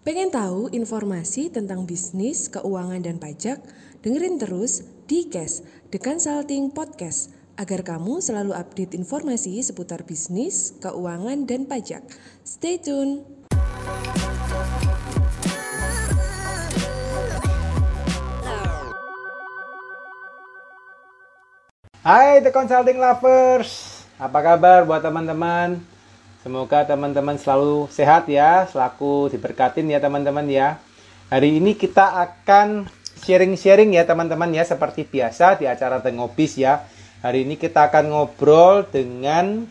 Pengen tahu informasi tentang bisnis, keuangan, dan pajak? Dengerin terus di Cash, The Consulting Podcast, agar kamu selalu update informasi seputar bisnis, keuangan, dan pajak. Stay tune! Hai The Consulting Lovers, apa kabar buat teman-teman? Semoga teman-teman selalu sehat ya, selaku diberkatin ya teman-teman ya. Hari ini kita akan sharing-sharing ya teman-teman ya, seperti biasa di acara The Ngobis ya. Hari ini kita akan ngobrol dengan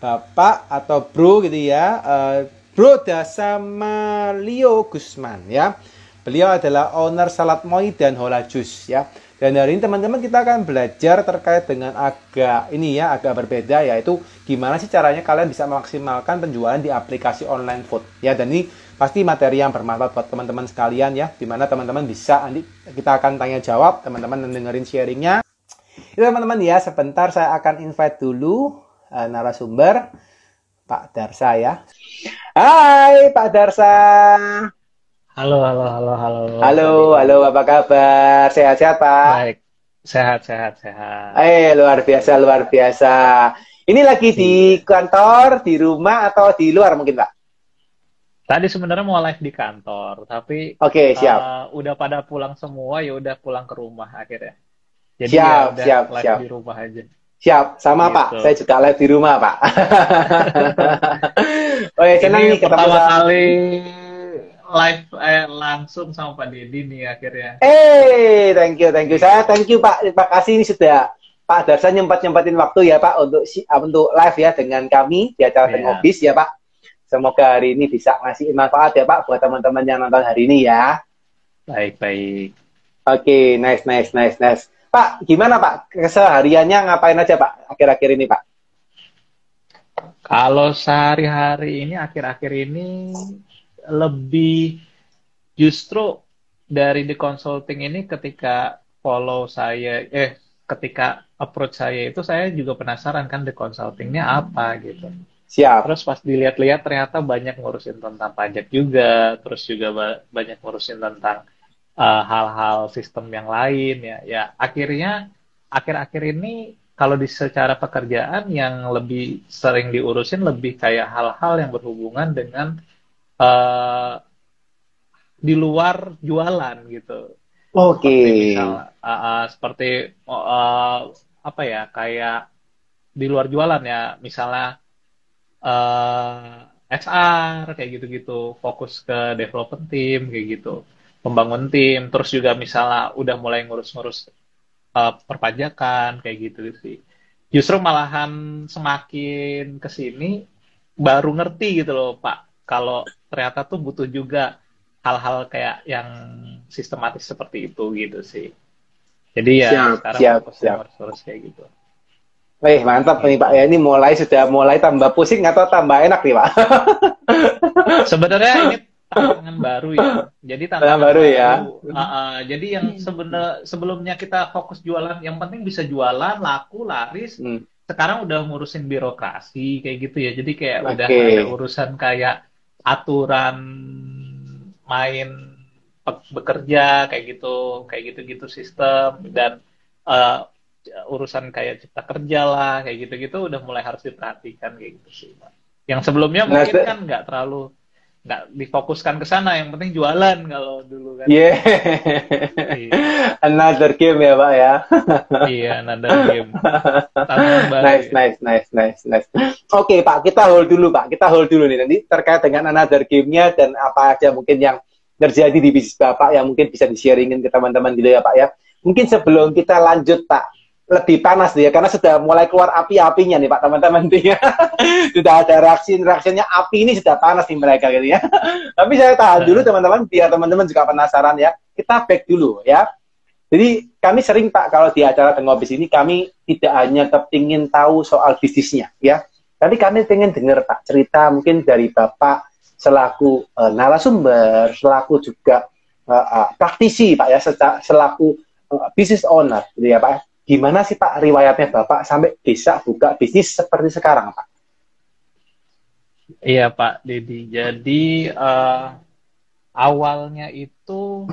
Bapak atau Bro gitu ya, uh, Bro Dasama Leo Gusman ya. Beliau adalah owner Salad Moi dan Hola Juice ya. Dan hari ini teman-teman kita akan belajar terkait dengan agak ini ya, agak berbeda yaitu gimana sih caranya kalian bisa memaksimalkan penjualan di aplikasi online food. Ya, dan ini pasti materi yang bermanfaat buat teman-teman sekalian ya, di mana teman-teman bisa nanti kita akan tanya jawab, teman-teman dengerin sharingnya. Itu teman-teman ya, sebentar saya akan invite dulu uh, narasumber Pak Darsa ya. Hai Pak Darsa. Halo, halo, halo, halo. Halo, halo, apa kabar? Sehat-sehat, Pak? Baik, sehat, sehat, sehat. Eh, luar biasa, luar biasa. Ini lagi di kantor, di rumah, atau di luar mungkin, Pak? Tadi sebenarnya mau live di kantor, tapi Oke, siap. uh, udah pada pulang semua, ya udah pulang ke rumah akhirnya. Siap, Jadi ya udah siap, live siap. di rumah aja. Siap, sama Gitu. Pak. Saya juga live di rumah, Pak. oh ya, senang Ini nih ketemu pertama sama... kali live eh, langsung sama Pak Deddy nih akhirnya. Eh, thank you, thank you. Saya thank you, Pak. Terima kasih ini sudah Pak Darsa nyempat-nyempatin waktu ya, Pak, untuk si- ah, untuk live ya dengan kami di acara Iya. Tengobis ya, Pak. Semoga hari ini bisa ngasih manfaat ya, Pak, buat teman-teman yang nonton hari ini ya. Baik, baik. Oke, nice, nice, nice, nice. Pak, gimana Pak? Kesehariannya ngapain aja Pak akhir-akhir ini Pak? Kalau sehari-hari ini, akhir-akhir ini lebih justru dari the consulting ini ketika follow saya, eh ketika approach saya itu saya juga penasaran kan the consultingnya apa gitu. Siap. Terus pas dilihat-lihat ternyata banyak ngurusin tentang pajak juga, terus juga ba- banyak ngurusin tentang uh, hal-hal sistem yang lain ya. Ya akhirnya akhir-akhir ini kalau di secara pekerjaan yang lebih sering diurusin lebih kayak hal-hal yang berhubungan dengan uh, di luar jualan gitu. Oke. Seperti misal, uh, uh, seperti uh, apa ya kayak di luar jualan ya, misalnya eh HR kayak gitu-gitu, fokus ke development team kayak gitu, pembangun tim, terus juga misalnya udah mulai ngurus-ngurus eh, perpajakan kayak gitu sih. Justru malahan semakin ke sini baru ngerti gitu loh Pak, kalau ternyata tuh butuh juga hal-hal kayak yang sistematis seperti itu gitu sih. Jadi ya Siap, sekarang siap, siap. ngurus-ngurus kayak gitu. Wih, mantap nih Pak ya. Ini mulai sudah mulai tambah pusing atau tambah enak nih Pak? Sebenarnya ini tantangan baru ya. Jadi tantangan Tantangan baru ya. Uh, uh, jadi yang sebenarnya sebelumnya kita fokus jualan, yang penting bisa jualan, laku, laris. Hmm. Sekarang udah ngurusin birokrasi kayak gitu ya. Jadi kayak Oke. udah ada urusan kayak aturan main bekerja kayak gitu, kayak gitu-gitu sistem dan uh, urusan kayak cipta kerja lah kayak gitu-gitu udah mulai harus diperhatikan kayak gitu sih. Yang sebelumnya Nah, mungkin kan nggak terlalu nggak difokuskan ke sana, yang penting jualan kalau dulu kan. Yeah. Iya, Another game ya Pak ya. iya, another game. Nice, ya. nice, nice, nice, nice. Oke Pak, kita hold dulu Pak. Kita hold dulu nih nanti terkait dengan another game-nya dan apa aja mungkin yang terjadi di bisnis Bapak yang mungkin bisa di-sharingin ke teman-teman dulu ya Pak ya. Mungkin sebelum kita lanjut Pak, lebih panas ya karena sudah mulai keluar api-apinya nih Pak teman-teman ya. sudah ada reaksi reaksinya api ini sudah panas nih mereka gitu ya. Tapi saya tahan dulu teman-teman biar teman-teman juga penasaran ya. Kita back dulu ya. Jadi kami sering Pak kalau di acara Tengobis ini kami tidak hanya kepingin tahu soal bisnisnya ya. Tapi kami pengen dengar Pak cerita mungkin dari Bapak selaku eh, narasumber, selaku juga eh, eh, praktisi Pak ya, selaku eh, business owner gitu ya Pak. Gimana sih Pak riwayatnya Bapak sampai bisa buka bisnis seperti sekarang Pak? Iya Pak Dedi. Jadi eh, awalnya itu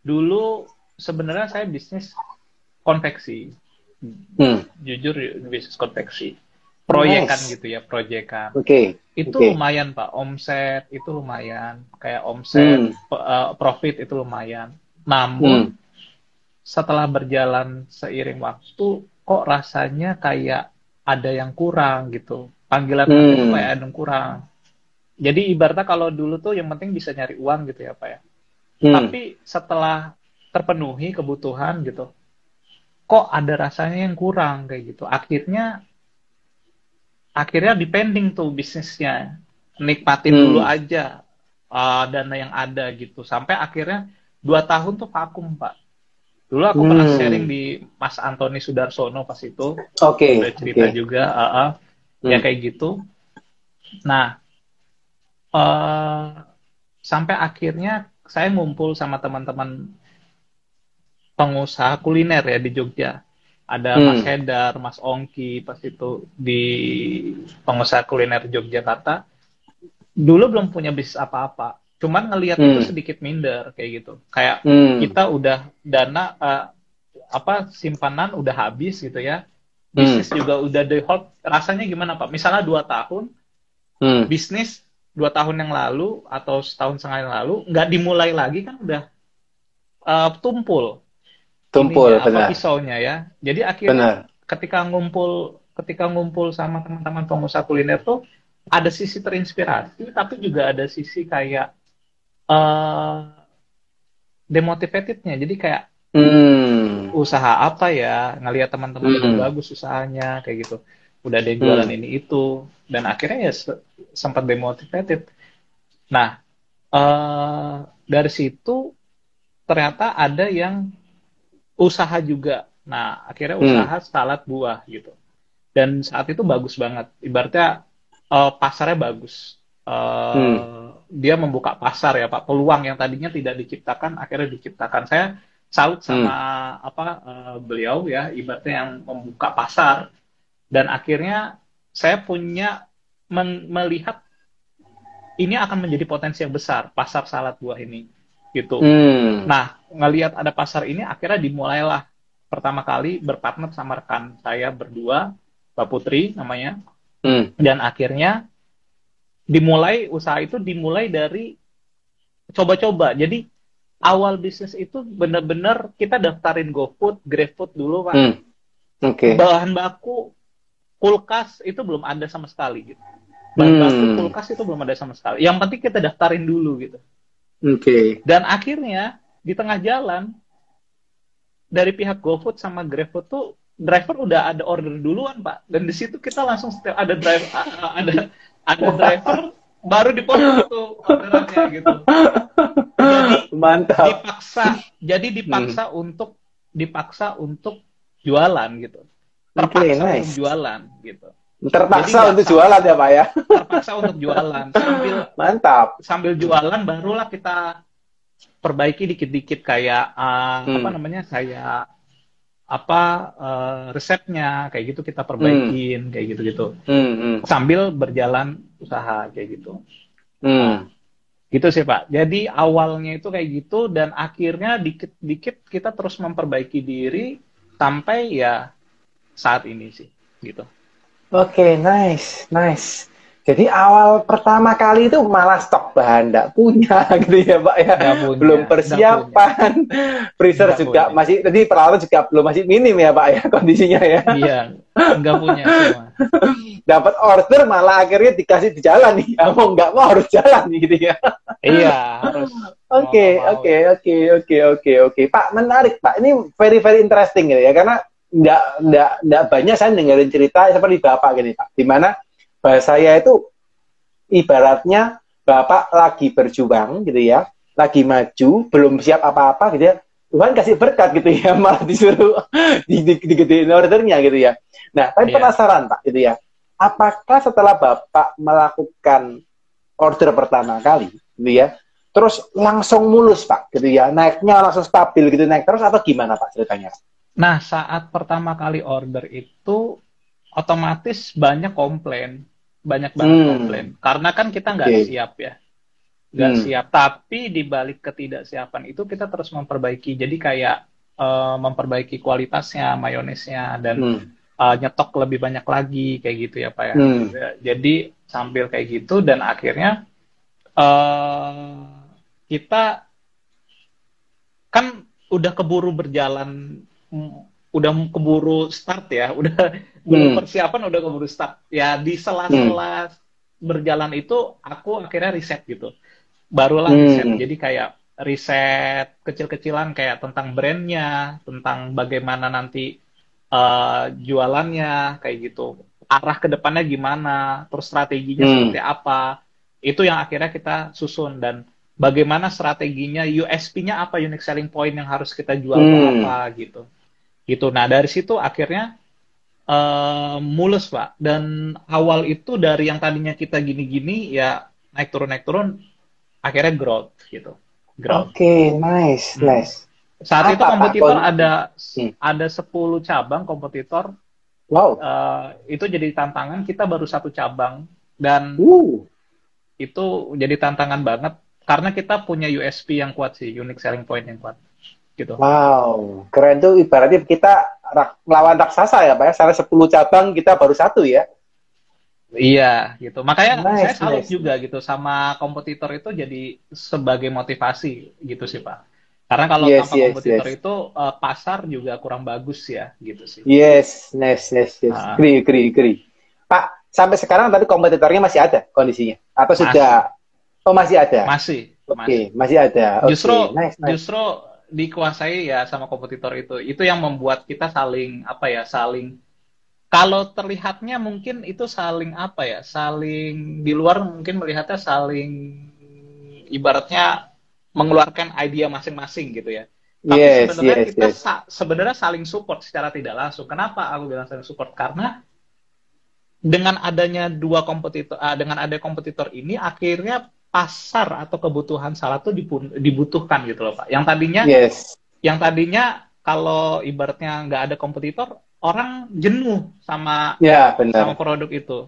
dulu sebenarnya saya bisnis konveksi. Hmm. Jujur bisnis konveksi. Proyekan Nice. gitu ya, proyekan. Oke. Itu Oke. lumayan, Pak. Omset itu lumayan. Kayak omset, Hmm. eh, profit itu lumayan. Namun Hmm. Setelah berjalan seiring waktu, kok rasanya kayak ada yang kurang gitu. Panggilan hati itu Hmm. kayak ada yang kurang. Jadi ibaratnya kalau dulu tuh yang penting bisa nyari uang gitu ya, Pak ya. Hmm. Tapi setelah terpenuhi kebutuhan gitu, kok ada rasanya yang kurang kayak gitu. Akhirnya akhirnya depending tuh bisnisnya. Nikmatin Hmm. dulu aja uh, dana yang ada gitu. Sampai akhirnya dua tahun tuh vakum, Pak. Dulu aku pernah Hmm. sharing di Mas Antoni Sudarsono pas itu. Oke. Udah cerita Oke. juga, uh, uh, ya Hmm. kayak gitu. Nah, eh sampai akhirnya saya ngumpul sama teman-teman pengusaha kuliner ya di Jogja. Ada Hmm. Mas Hedar, Mas Ongki pas itu di pengusaha kuliner Yogyakarta. Dulu belum punya bisnis apa-apa. Cuman ngelihat Hmm. itu sedikit minder kayak gitu. Kayak Hmm. kita udah dana eh, apa simpanan udah habis gitu ya bisnis juga udah di hold rasanya gimana pak misalnya dua tahun Hmm. bisnis dua tahun yang lalu atau setahun setengah yang lalu nggak dimulai lagi kan udah eh, tumpul Tumpul, ininya, apa, benar. pisaunya ya jadi akhirnya Benar. ketika ngumpul ketika ngumpul sama teman-teman pengusaha kuliner tuh ada sisi terinspirasi tapi juga ada sisi kayak eh demotivatednya jadi kayak Hmm. usaha apa ya ngelihat teman-teman udah Hmm. bagus usahanya kayak gitu udah ada yang jualan Hmm. ini itu dan akhirnya ya se- sempat demotivated nah eh dari situ ternyata ada yang usaha juga nah akhirnya Hmm. usaha salad buah gitu dan saat itu bagus banget ibaratnya eh, pasarnya bagus Eh, Hmm. Dia membuka pasar ya pak peluang yang tadinya tidak diciptakan akhirnya diciptakan saya salut sama apa eh, beliau ya ibaratnya yang membuka pasar dan akhirnya saya punya men- melihat ini akan menjadi potensi yang besar pasar salad buah ini gitu. Hmm. Nah ngelihat ada pasar ini akhirnya dimulailah pertama kali berpartner sama rekan saya berdua Mbak Putri namanya Hmm. dan akhirnya dimulai usaha itu dimulai dari coba-coba jadi awal bisnis itu benar-benar kita daftarin GoFood, GrabFood dulu pak Hmm. Oke. bahan baku kulkas itu belum ada sama sekali gitu bahan Hmm. baku kulkas itu belum ada sama sekali yang penting kita daftarin dulu gitu Oke. dan akhirnya di tengah jalan dari pihak GoFood sama GrabFood tuh driver udah ada order duluan pak dan di situ kita langsung setiap ada driver ada ada driver baru dipotong tuh orderannya gitu jadi Mantap. dipaksa jadi dipaksa untuk dipaksa untuk jualan gitu terpaksa Oke, nice. untuk jualan gitu Terpaksa Jadi untuk sama. jualan ya, Pak ya. terpaksa untuk jualan sambil Mantap. sambil jualan barulah kita perbaiki dikit-dikit kayak uh, Hmm. apa namanya kayak apa uh, resepnya kayak gitu kita perbaikin kayak gitu-gitu Hmm. Hmm. sambil berjalan usaha kayak gitu Hmm. gitu sih pak jadi awalnya itu kayak gitu dan akhirnya dikit-dikit kita terus memperbaiki diri sampai ya saat ini sih gitu Oke, nice, nice. Jadi awal pertama kali itu malah stok bahan nggak punya gitu ya, Pak ya. Punya, belum persiapan. Freezer Nggak juga punya. masih tadi peralatan juga belum masih minim ya, Pak ya kondisinya ya. iya nggak punya semua Dapat order malah akhirnya dikasih di jalan nih. Ya, mau nggak mau harus jalan nih gitu ya. iya harus Oke, nggak mau. oke, oke, oke, oke, oke. Pak, menarik, Pak. Ini very, very interesting gitu ya. Karena nggak, nggak, nggak banyak saya dengerin cerita seperti Bapak gini, Pak. Di mana bahasa saya itu ibaratnya Bapak lagi berjuang gitu ya. Lagi maju, belum siap apa-apa gitu ya. Tuhan kasih berkat gitu ya, malah disuruh di, di, digedein ordernya gitu ya. Nah, tapi Iya. penasaran, Pak, gitu ya. Apakah setelah Bapak melakukan order pertama kali, gitu ya, terus langsung mulus pak gitu ya naiknya langsung stabil gitu naik terus atau gimana pak ceritanya Nah, saat pertama kali order itu otomatis banyak komplain, banyak banget Hmm. komplain. Karena kan kita nggak Oke. siap ya. nggak Hmm. siap. Tapi di balik ketidaksiapan itu kita terus memperbaiki. Jadi kayak eh, memperbaiki kualitasnya, mayonesnya, dan Hmm. eh, nyetok lebih banyak lagi kayak gitu ya Pak ya. Hmm. Jadi sambil kayak gitu dan akhirnya eh kita kan udah keburu berjalan, udah keburu start ya, udah belum Hmm. persiapan udah keburu start. Ya di sela-sela berjalan itu aku akhirnya riset gitu. Barulah Hmm. riset. Jadi kayak riset kecil-kecilan kayak tentang brandnya, tentang bagaimana nanti eh, jualannya kayak gitu. Arah ke depannya gimana, terus strateginya Hmm. seperti apa. Itu yang akhirnya kita susun dan bagaimana strateginya, USP-nya apa, unique selling point yang harus kita jual Hmm. apa gitu. Gitu. Nah, dari situ akhirnya eh, mulus, Pak. Dan awal itu dari yang tadinya kita gini-gini ya naik turun naik turun akhirnya growth gitu. Growth. Oke, nice, Hmm. nice. Saat Apa, itu Pak, kompetitor kon- ada Hmm. ada 10 cabang kompetitor Wow. eh, itu jadi tantangan kita baru satu cabang dan Uh. itu jadi tantangan banget karena kita punya USP yang kuat sih unique selling point yang kuat gitu Wow, keren tuh ibaratnya kita rak- lawan raksasa ya Pak ya. Salah 10 cabang kita baru satu ya. iya gitu makanya Nice, saya salut nice. juga gitu sama kompetitor itu jadi sebagai motivasi gitu sih pak karena kalau Yes, tanpa yes, kompetitor yes. itu eh, pasar juga kurang bagus ya gitu sih Yes, nice, nice, yes. Ah. Agree, agree, agree. Pak, sampai sekarang tadi kompetitornya masih ada kondisinya? Atau Masih. sudah? Oh, masih ada. masih Oke, masih masih ada. Oke, justru nice, nice. justru dikuasai ya sama kompetitor itu. Itu yang membuat kita saling apa ya saling kalau terlihatnya mungkin itu saling apa ya saling di luar mungkin melihatnya saling ibaratnya mengeluarkan ide masing-masing gitu ya. Tapi Yes, sebenarnya yes, kita yes. sa- sebenarnya saling support secara tidak langsung. Kenapa aku bilang saling support? Karena dengan adanya dua kompetitor ah, dengan ada kompetitor ini akhirnya pasar atau kebutuhan salah tuh dibutuhkan gitu loh pak yang tadinya Yes. yang tadinya kalau ibaratnya nggak ada kompetitor orang jenuh sama Ya, sama benar. produk itu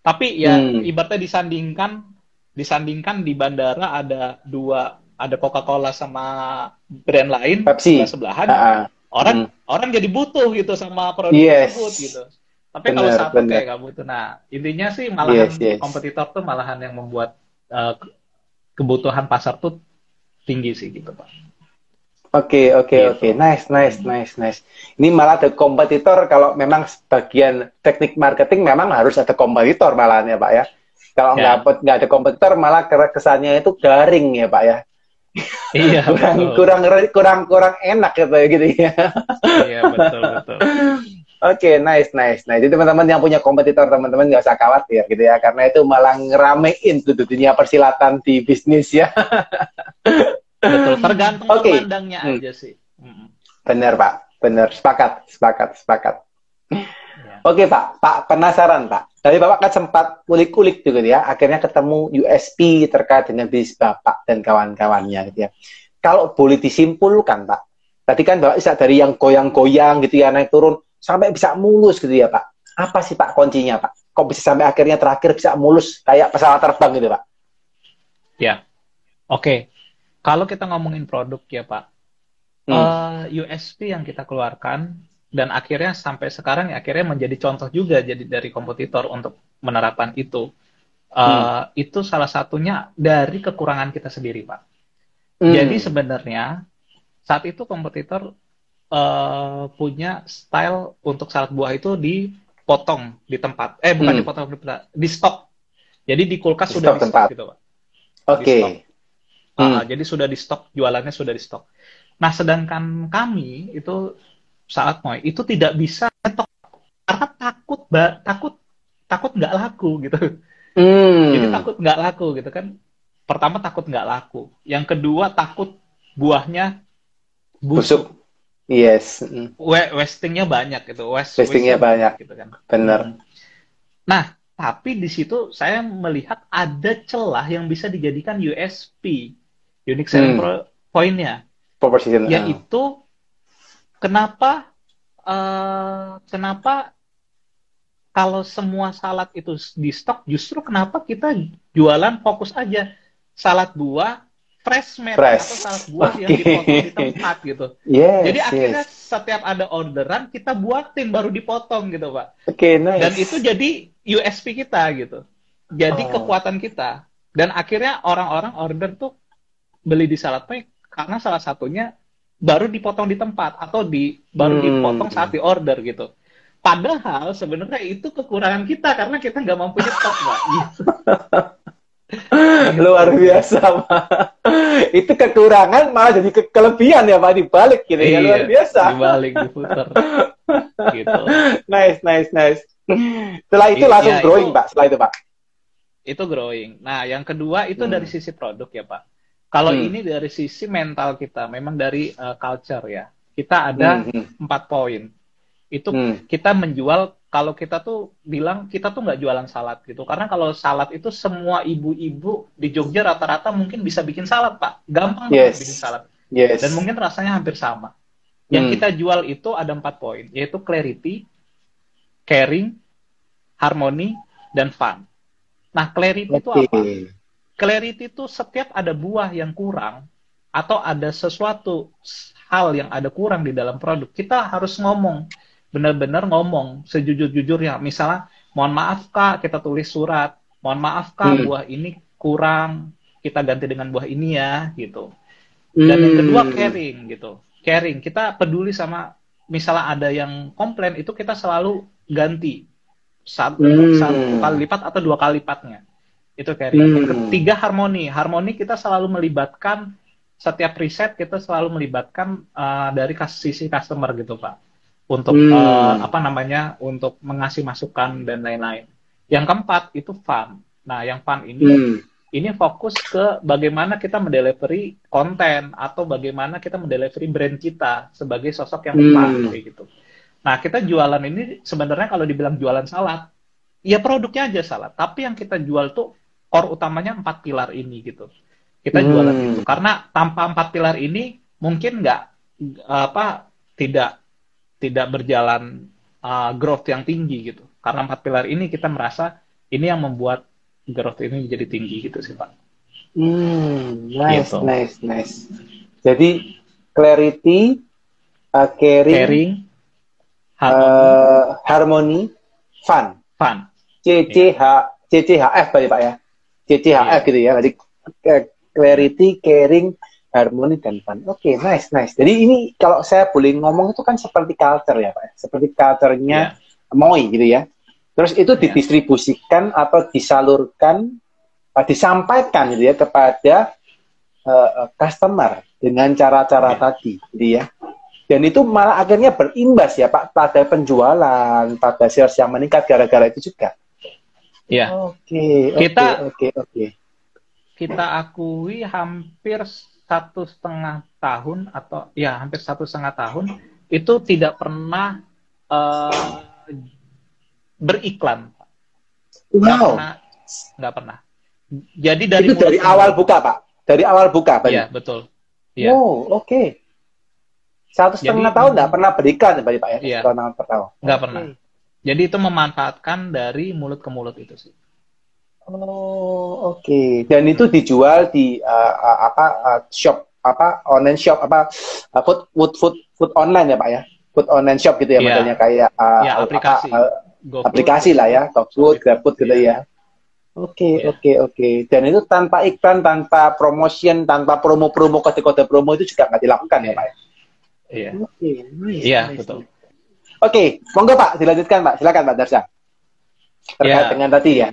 tapi ya Hmm. ibaratnya disandingkan disandingkan di bandara ada dua ada Coca-Cola sama brand lain Pepsi. sebelah sebelahan Ah, ah. orang orang jadi butuh gitu sama produk Yes. tersebut gitu tapi kalau Benar, satu benar. kayak nggak butuh nah intinya sih malahan Yes, yes. kompetitor tuh malahan yang membuat eh, ke- kebutuhan pasar tuh tinggi sih gitu pak Oke, oke, Gitu. oke. Nice, nice, nice, nice. Ini malah ada kompetitor kalau memang sebagian teknik marketing memang harus ada kompetitor malahan ya, Pak ya. Kalau Ya. nggak nggak ada kompetitor malah ke- kesannya itu garing ya, Pak ya. iya Kurang betul kurang kurang kurang enak gitu gitu ya. iya betul betul Oke, nice, nice. Nah, jadi teman-teman yang punya kompetitor, teman-teman nggak usah khawatir gitu ya, karena itu malah ngeramein tuh dunia persilatan di bisnis ya. betul tergantung Oke. pandangnya Hmm. aja sih Mm-mm. Bener, Pak. Bener, sepakat, sepakat, sepakat. Ya. Oke, Pak. Pak, penasaran, Pak. Tadi Bapak kan sempat kulik-kulik juga ya, akhirnya ketemu USP terkait dengan bisnis Bapak dan kawan-kawannya gitu ya. Kalau boleh disimpulkan, Pak. Tadi kan Bapak bisa dari yang goyang-goyang gitu ya, naik turun, sampai bisa mulus gitu ya, Pak. Apa sih, Pak, kuncinya, Pak? Kok bisa sampai akhirnya terakhir bisa mulus kayak pesawat terbang gitu, Pak? Ya, oke. Kalau kita ngomongin produk ya Pak, Hmm. eh, USP yang kita keluarkan dan akhirnya sampai sekarang ya akhirnya menjadi contoh juga jadi dari kompetitor untuk menerapkan itu. Eh, Hmm. Itu salah satunya dari kekurangan kita sendiri Pak. Hmm. Jadi sebenarnya saat itu kompetitor eh, punya style untuk salad buah itu dipotong di tempat, eh bukan Hmm. dipotong di tempat, di stok. Jadi di kulkas Di sudah stok di tempat. stok gitu Pak. Oke. di stok. Hmm. Jadi sudah di stok, jualannya sudah di stok. Nah, sedangkan kami itu saat Moy itu tidak bisa nyetok karena takut, ba- takut, takut nggak laku gitu. Hmm. Jadi takut nggak laku gitu kan. Pertama takut nggak laku. Yang kedua takut buahnya busuk. Busuk. Yes. Wastingnya banyak gitu. Waste, Wastingnya banyak. gitu kan. Bener. Hmm. Nah, tapi di situ saya melihat ada celah yang bisa dijadikan USP, unique selling Hmm. point-nya, Proposition. ah. yaitu kenapa eh, kenapa kalau semua salad itu di stok, justru kenapa kita jualan fokus aja salad buah fresh Fresh. atau salad buah yang dipotong di tempat gitu. Yes, Jadi akhirnya yes. setiap ada orderan kita buatin baru dipotong gitu pak. Oke, nice. Dan itu jadi USP kita gitu. Jadi Oh. kekuatan kita. Dan akhirnya orang-orang order tuh beli di salad pack karena salah satunya baru dipotong di tempat atau di baru Hmm. dipotong saat di order gitu. Padahal sebenarnya itu kekurangan kita karena kita nggak mampu nyetok mbak. Gitu. luar biasa Pak. itu kekurangan malah jadi ke- kelebihan ya Pak dibalik gitu ya luar biasa Iya, Dibalik diputer. gitu. nice nice nice setelah itu Iya, langsung itu- growing Pak setelah itu Pak Itu growing. Nah, yang kedua itu Hmm. dari sisi produk ya Pak. Kalau Hmm. ini dari sisi mental kita, memang dari uh, culture ya. Kita ada Hmm, empat poin. Itu hmm. kita menjual kalau kita tuh bilang kita tuh nggak jualan salad gitu. Karena kalau salad itu semua ibu-ibu di Jogja rata-rata mungkin bisa bikin salad pak. Gampang Yes. bikin salad. Yes. Dan mungkin rasanya hampir sama. Yang Hmm. kita jual itu ada empat poin yaitu clarity caring harmony dan fun. Nah clarity itu Oke. apa? Clarity itu setiap ada buah yang kurang atau ada sesuatu hal yang ada kurang di dalam produk, kita harus ngomong, benar-benar ngomong sejujur-jujurnya. Misalnya, mohon maaf kak, kita tulis surat, mohon maaf kak, Hmm. buah ini kurang, kita ganti dengan buah ini ya, gitu. Dan yang kedua Hmm. caring gitu, caring. Kita peduli sama, misalnya ada yang komplain itu kita selalu ganti satu, Hmm. satu kali lipat atau dua kali lipatnya. Itu caring. Hmm. Yang ketiga harmoni. Harmoni kita selalu melibatkan setiap riset kita selalu melibatkan uh, dari sisi customer gitu pak untuk Hmm. uh, apa namanya untuk mengasih masukan dan lain-lain. Yang keempat itu fun. Nah yang fun ini Hmm. ini fokus ke bagaimana kita mendelivery konten atau bagaimana kita mendelivery brand kita sebagai sosok yang Hmm. fun kayak gitu. Nah kita jualan ini sebenarnya kalau dibilang jualan salad, ya produknya aja salad. Tapi yang kita jual tuh core utamanya empat pilar ini gitu. Kita Hmm. jualan itu karena tanpa empat pilar ini mungkin nggak apa tidak tidak berjalan uh, growth yang tinggi gitu. Karena empat pilar ini kita merasa ini yang membuat growth ini jadi tinggi gitu sih pak. Hmm, nice, Gitu. nice, nice. Jadi clarity, uh, caring, Caring, harmony, uh, harmony, fun. fun. CCH, CCHF tadi Pak ya. CCHF Iya. gitu ya. Jadi clarity, caring, harmony dan fun. Oke, nice, nice. Jadi ini kalau saya boleh ngomong itu kan seperti culture ya Pak. ya. Seperti culture-nya Moi gitu ya. Terus itu Iya. didistribusikan atau disalurkan, uh, disampaikan gitu ya kepada uh, customer dengan cara-cara Iya. tadi, gitu ya. Dan itu malah akhirnya berimbas ya Pak pada penjualan, pada sales yang meningkat gara-gara itu juga. Iya. Oke, oke, Kita- oke, oke. Kita akui hampir satu setengah tahun atau ya hampir satu setengah tahun itu tidak pernah eh, beriklan. Pak. Nggak Wow, pernah, nggak pernah. Jadi dari itu dari awal buka Pak, dari awal buka Pak. Iya betul. Iya. Oh, oke. Satu setengah Jadi- tahun nggak pernah berikan ya Pak ya? Iya. Satu tahun. Nggak pernah. Jadi itu memanfaatkan dari mulut ke mulut itu sih. Oh, oke. Dan itu dijual di uh, uh, apa uh, shop apa online shop apa uh, food food food food online ya Pak ya? Food online shop gitu ya Iya. modelnya kayak uh, Iya, apa, aplikasi. uh, GoFood. aplikasi lah ya, GoFood, GrabFood gitu Iya. ya. Oke, Iya. oke, oke. Dan itu tanpa iklan, tanpa promotion, tanpa promo-promo kode-kode promo itu juga nggak dilakukan ya Pak ya? Iya. Oke, nice, Iya, nice, betul. Oke, monggo Pak, dilanjutkan Pak. Silakan Pak Darsya. Terkait Ya. dengan tadi ya.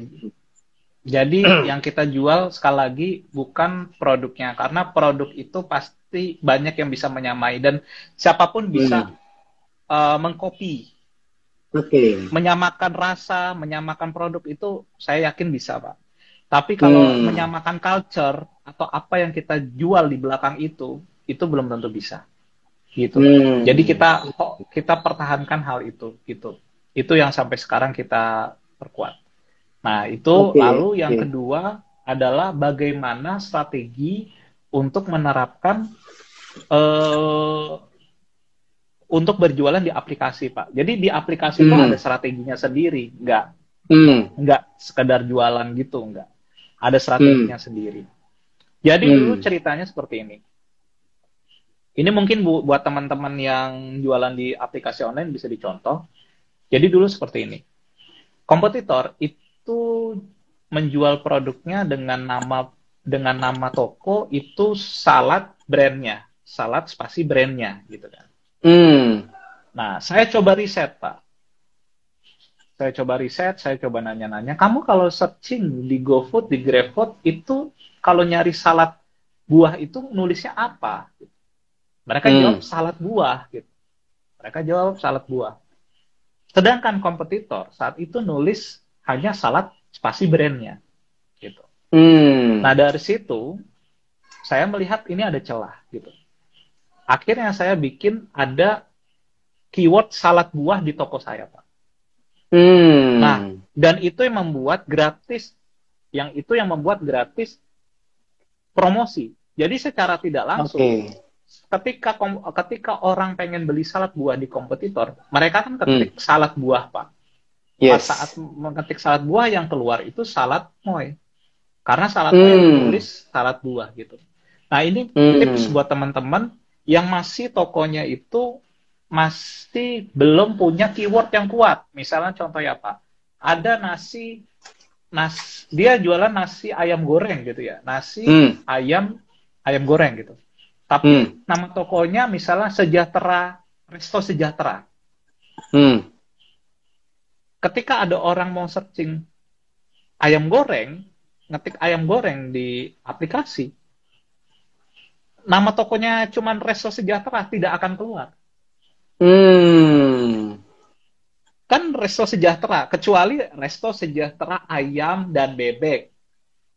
Jadi yang kita jual sekali lagi bukan produknya karena produk itu pasti banyak yang bisa menyamai dan siapa pun bisa uh, mengcopy, Oke. menyamakan rasa, menyamakan produk itu saya yakin bisa, Pak. Tapi kalau Hmm. menyamakan culture atau apa yang kita jual di belakang itu, itu belum tentu bisa. Gitu. Hmm. Jadi kita kita pertahankan hal itu gitu. Itu yang sampai sekarang kita perkuat. Nah, itu Oke, lalu yang oke. kedua adalah bagaimana strategi untuk menerapkan eh untuk berjualan di aplikasi, Pak. Jadi di aplikasi itu Hmm. ada strateginya sendiri, nggak Hmm. nggak sekedar jualan gitu, nggak. Ada strateginya sendiri. Jadi Hmm. dulu ceritanya seperti ini. Ini mungkin bu- buat teman-teman yang jualan di aplikasi online bisa dicontoh. Jadi dulu seperti ini. Kompetitor itu menjual produknya dengan nama dengan nama toko itu salad brandnya, salad spasi brandnya gitu kan. Hmm. Nah, saya coba riset, Pak. Saya coba riset, saya coba nanya-nanya. Kamu kalau searching di GoFood, di GrabFood, itu kalau nyari salad buah itu nulisnya apa? Mereka Hmm. jawab salad buah. Gitu. Mereka jawab salad buah. Sedangkan kompetitor saat itu nulis hanya salad spasi brandnya. Gitu. Hmm. Nah dari situ saya melihat ini ada celah gitu. Akhirnya saya bikin ada keyword salad buah di toko saya pak. Hmm. Nah, Dan itu yang membuat gratis, yang itu yang membuat gratis promosi. Jadi secara tidak langsung, Oke. ketika ketika orang pengen beli salad buah di kompetitor, mereka kan ketik salad buah pak. Pas. Yes. saat mengetik salad buah yang keluar itu salad moy. Karena salad Hmm. moy tulis salad buah gitu. Nah, ini Hmm. tips buat teman-teman yang masih tokonya itu masih belum punya keyword yang kuat. Misalnya contoh ya, Pak. Ada nasi nas dia jualan nasi ayam goreng gitu ya. Nasi Hmm. ayam ayam goreng gitu. Tapi Hmm. nama tokonya misalnya Sejahtera Resto Sejahtera Hmm. Ketika ada orang mau searching ayam goreng, ngetik ayam goreng di aplikasi, nama tokonya cuman Resto Sejahtera tidak akan keluar. Hmm. Kan Resto Sejahtera, kecuali Resto Sejahtera ayam dan bebek.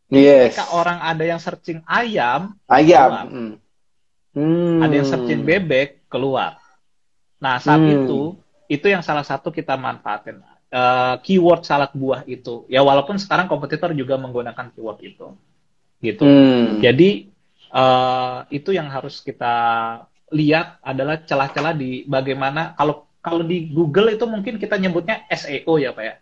Yes. Ketika orang ada yang searching ayam, Ayam. keluar. Hmm. Hmm. ada yang searching bebek, keluar. Nah, saat Hmm. itu, itu yang salah satu kita manfaatin. Eh, keyword salad buah itu. Ya, walaupun sekarang kompetitor juga menggunakan keyword itu. Gitu. Hmm. Jadi eh, itu yang harus kita lihat adalah celah-celah di bagaimana kalau kalau di Google itu mungkin kita nyebutnya SEO ya Pak ya.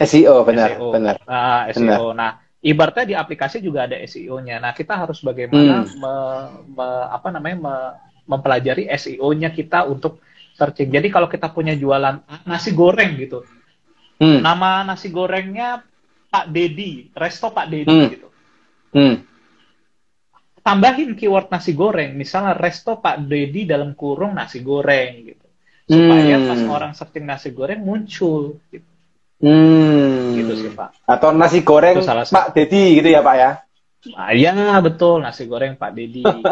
SEO benar, SEO. benar. Ah, SEO. Nah, ibaratnya di aplikasi juga ada SEO-nya. Nah, kita harus bagaimana Hmm. me- me- apa namanya me- mempelajari SEO-nya kita untuk searching. Jadi kalau kita punya jualan nasi goreng gitu, Hmm. nama nasi gorengnya Pak Dedi, resto Pak Dedi Hmm. gitu. Hmm. tambahin keyword nasi goreng, misalnya resto Pak Dedi dalam kurung nasi goreng gitu. Supaya Hmm. pas orang searching nasi goreng muncul gitu, Hmm. gitu sih Pak. Atau nasi goreng Itu salah. Pak Dedi gitu ya Pak ya? Ah, ya betul nasi goreng Pak Dedi gitu.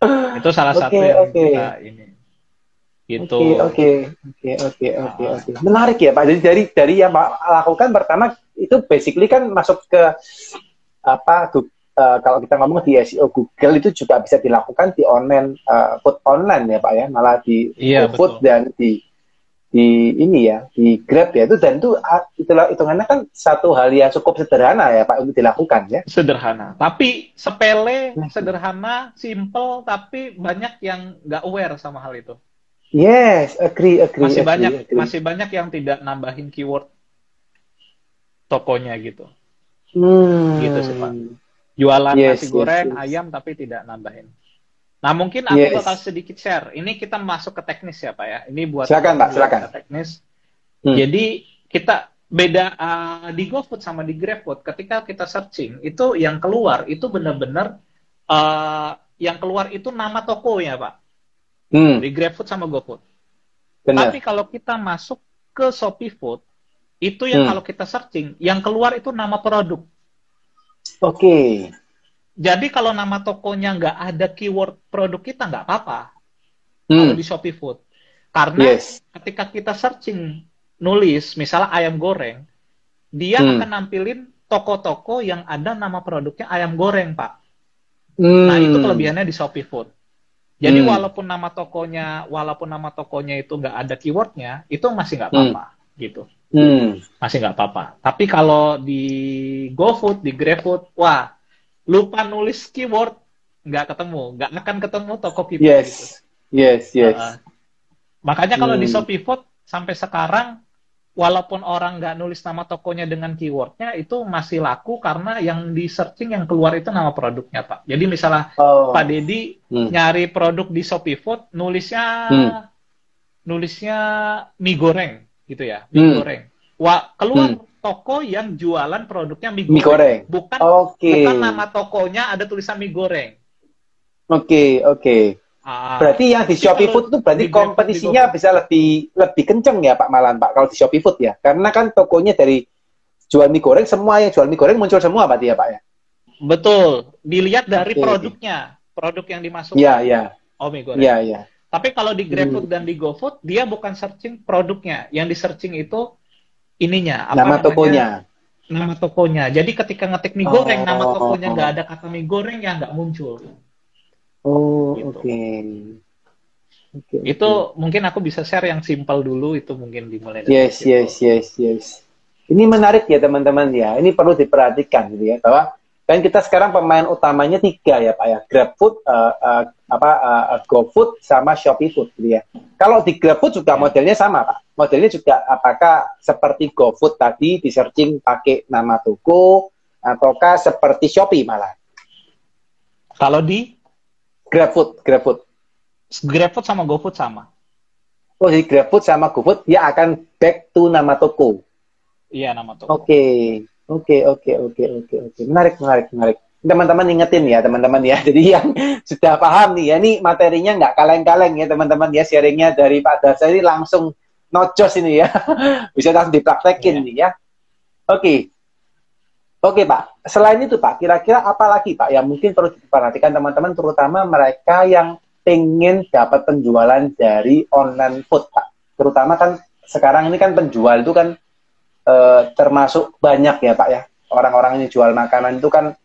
Itu salah Oke, satu yang oke. kita ini. Gitu. Oke oke oke oke oke Ah. oke. Menarik ya Pak. Jadi dari dari yang Pak lakukan pertama itu basically kan masuk ke apa Gu- eh, kalau kita ngomong di SEO Google itu juga bisa dilakukan di online eh, food online ya Pak ya. Malah di Iya, food betul. dan di di ini ya di Grab ya itu dan itu ah, itulah hitungannya kan satu hal yang cukup sederhana ya Pak untuk dilakukan ya. Sederhana. Tapi sepele, Hmm. sederhana, simple, tapi banyak yang nggak aware sama hal itu. Yes, agree agree. Masih agree, banyak agree. masih banyak yang tidak nambahin keyword tokonya gitu. Hmm. Gitu sih, Pak. Jualan Yes, nasi yes, goreng, yes. ayam tapi tidak nambahin. Nah, mungkin aku Yes. bakal sedikit share. Ini kita masuk ke teknis ya, Pak ya. Ini buat Silakan, Pak, silakan. teknis. Hmm. Jadi kita beda uh, di GoFood sama di GrabFood ketika kita searching itu yang keluar itu benar-benar uh, yang keluar itu nama tokonya, Pak. Hmm, Di GrabFood sama GoFood. benar. Tapi kalau kita masuk ke Shopee Food, itu yang Hmm. kalau kita searching, yang keluar itu nama produk. Oke. Jadi kalau nama tokonya nggak ada keyword produk kita nggak apa-apa kalau Hmm. di Shopee Food. Karena Yes. ketika kita searching nulis misalnya ayam goreng, dia Hmm. akan nampilin toko-toko yang ada nama produknya ayam goreng, Pak. Hmm. Nah, itu kelebihannya di Shopee Food. Jadi Hmm. walaupun nama tokonya, walaupun nama tokonya itu nggak ada keywordnya, itu masih nggak apa-apa, gitu. Hmm. Masih nggak apa-apa. Tapi kalau di GoFood, di GrabFood, wah, lupa nulis keyword, nggak ketemu, nggak akan ketemu toko kita. gitu. Yes. Yes, yes. Uh, makanya kalau di Hmm. Shopee Food sampai sekarang walaupun orang nggak nulis nama tokonya dengan keywordnya itu masih laku karena yang di searching yang keluar itu nama produknya pak. Jadi misalnya Oh. Pak Dedi Hmm. nyari produk di Shopee Food nulisnya Hmm. nulisnya mie goreng gitu ya mie Hmm. goreng. Wah keluar Hmm. toko yang jualan produknya mie goreng. Mie goreng. Bukan Oke. bukan nama tokonya ada tulisan mie goreng. Oke, oke. Ah, Berarti yang di Shopee Food itu berarti kompetisinya bisa lebih lebih kenceng ya Pak Malan Pak kalau di Shopee Food ya. Karena kan tokonya dari jual mie goreng semua yang jual mie goreng muncul semua berarti ya Pak ya. betul. Dilihat dari Oke. produknya, produk yang dimasukkan. Iya, iya. Oh mie goreng. Iya, iya. Tapi kalau di GrabFood Hmm. dan di GoFood, dia bukan searching produknya. Yang di searching itu ininya. Apa Nama namanya? tokonya. Nama tokonya. Jadi ketika ngetik mie Oh. goreng, nama tokonya nggak ada kata mie goreng ya nggak muncul. Oh, Gitu. oke. Oke. Itu mungkin aku bisa share yang simpel dulu. Itu mungkin dimulai dari Yes, situ. yes, yes, yes. Ini menarik ya teman-teman ya. Ini perlu diperhatikan gitu ya bahwa kan kita sekarang pemain utamanya tiga ya Pak ya. GrabFood, uh, uh, apa uh, GoFood sama Shopee Food gitu ya. Kalau di GrabFood juga Ya. modelnya sama Pak. Modelnya juga apakah seperti GoFood tadi di searching pakai nama toko ataukah seperti Shopee malah? Kalau di GrabFood, GrabFood. GrabFood sama GoFood sama. Oh, di GrabFood sama GoFood dia akan back to nama toko. Iya nama toko. Oke, oke, oke, oke, oke, oke. Menarik, menarik, menarik. Teman-teman ingetin ya, teman-teman ya. Jadi yang sudah paham nih, ya ini materinya nggak kaleng-kaleng ya, teman-teman ya. Sharingnya dari Pak Darsa ini langsung nocos ini ya. Bisa langsung dipraktekin Iya. nih ya. Oke. Oke Pak, selain itu Pak, kira-kira apa lagi Pak yang mungkin perlu diperhatikan teman-teman, terutama mereka yang pengen dapat penjualan dari online food Pak. Terutama kan sekarang ini kan penjual itu kan eh, termasuk banyak ya Pak ya. Orang-orang yang jual makanan itu kan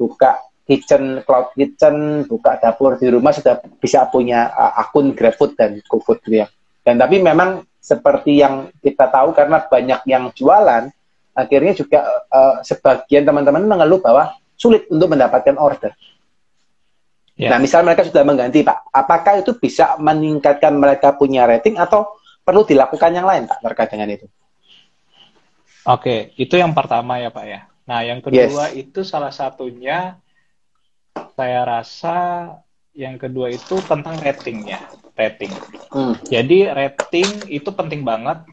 buka kitchen, cloud kitchen, buka dapur di rumah sudah bisa punya uh, akun GrabFood dan GoFood gitu ya. Dan tapi memang seperti yang kita tahu karena banyak yang jualan, akhirnya juga uh, sebagian teman-teman mengeluh bahwa sulit untuk mendapatkan order. Ya. Nah, misal mereka sudah mengganti Pak, apakah itu bisa meningkatkan mereka punya rating atau perlu dilakukan yang lain Pak terkait dengan itu? Oke, itu yang pertama ya Pak ya. Nah, yang kedua itu salah satunya saya rasa yang kedua itu tentang ratingnya, rating. Hmm. Jadi rating itu penting banget,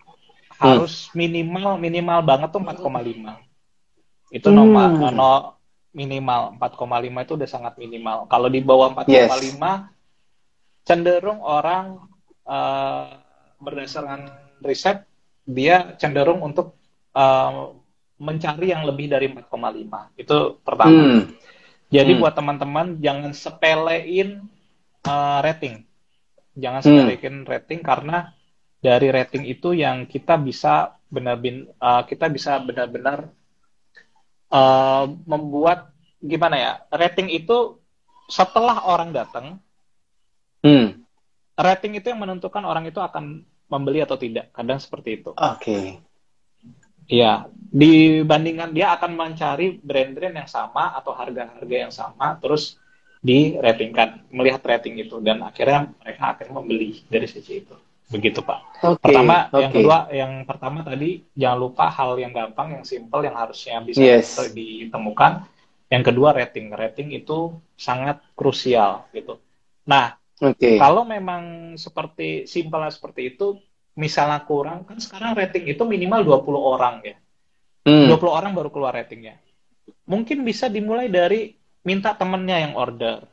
harus minimal minimal banget tuh 4,5. Itu Hmm. nomor no, minimal 4,5 itu udah sangat minimal. Kalau di bawah 4,5 cenderung orang eh, berdasarkan riset dia cenderung untuk eh, mencari yang lebih dari 4,5. Itu pertama. Hmm. Jadi Hmm. buat teman-teman jangan sepelein uh, rating. Jangan Hmm. sepelein rating karena dari rating itu yang kita bisa benar-benar uh, kita bisa benar-benar uh, membuat gimana ya? Rating itu setelah orang datang, Hmm. rating itu yang menentukan orang itu akan membeli atau tidak. Kadang seperti itu. Oke. Iya, dibandingkan dia akan mencari brand-brand yang sama atau harga-harga yang sama, terus di ratingkan, melihat rating itu, dan akhirnya mereka akan membeli dari sisi itu. Begitu Pak. Oke. Pertama, yang oke. kedua, yang pertama tadi jangan lupa hal yang gampang, yang simple, yang harusnya bisa Yes. ditemukan. Yang kedua rating, rating itu sangat krusial gitu. Nah, Oke. kalau memang seperti simpelnya seperti itu, misalnya kurang, kan sekarang rating itu minimal 20 orang ya. Hmm. 20 orang baru keluar ratingnya. Mungkin bisa dimulai dari minta temennya yang order.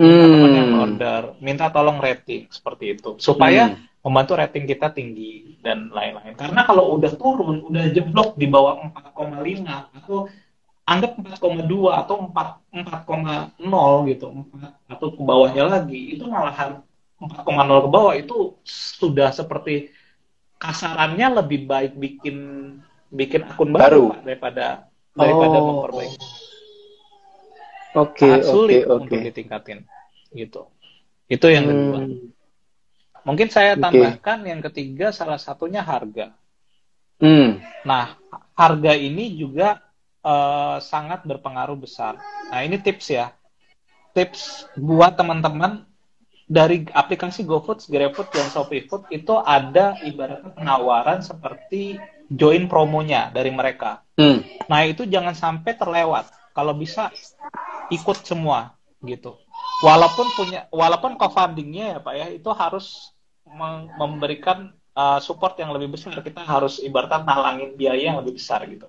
Minta temennya yang Hmm. order, minta tolong rating seperti itu. Supaya Hmm. Membantu rating kita tinggi dan lain-lain. Karena kalau udah turun, udah jeblok di bawah 4,5 atau anggap 4,2 atau 4 4,0 gitu, 4 atau ke bawahnya lagi, itu malahan 4,0 ke bawah itu sudah seperti kasarannya lebih baik bikin bikin akun baru, Baru. Pak, daripada daripada Oh. memperbaiki. Oke, Sangat oke, sulit oke. untuk ditingkatin gitu. Itu yang kedua. Hmm. Mungkin saya tambahkan yang ketiga salah satunya harga. Hmm. Nah, harga ini juga eh, sangat berpengaruh besar. Nah, ini tips ya. Tips buat teman-teman dari aplikasi GoFood, GrabFood, dan ShopeeFood itu ada ibaratnya penawaran seperti join promonya dari mereka. Hmm. Nah itu jangan sampai terlewat. Kalau bisa ikut semua gitu. Walaupun punya, walaupun co-fundingnya ya pak ya itu harus memberikan uh, support yang lebih besar. Kita harus ibaratnya nalangin biaya yang lebih besar gitu.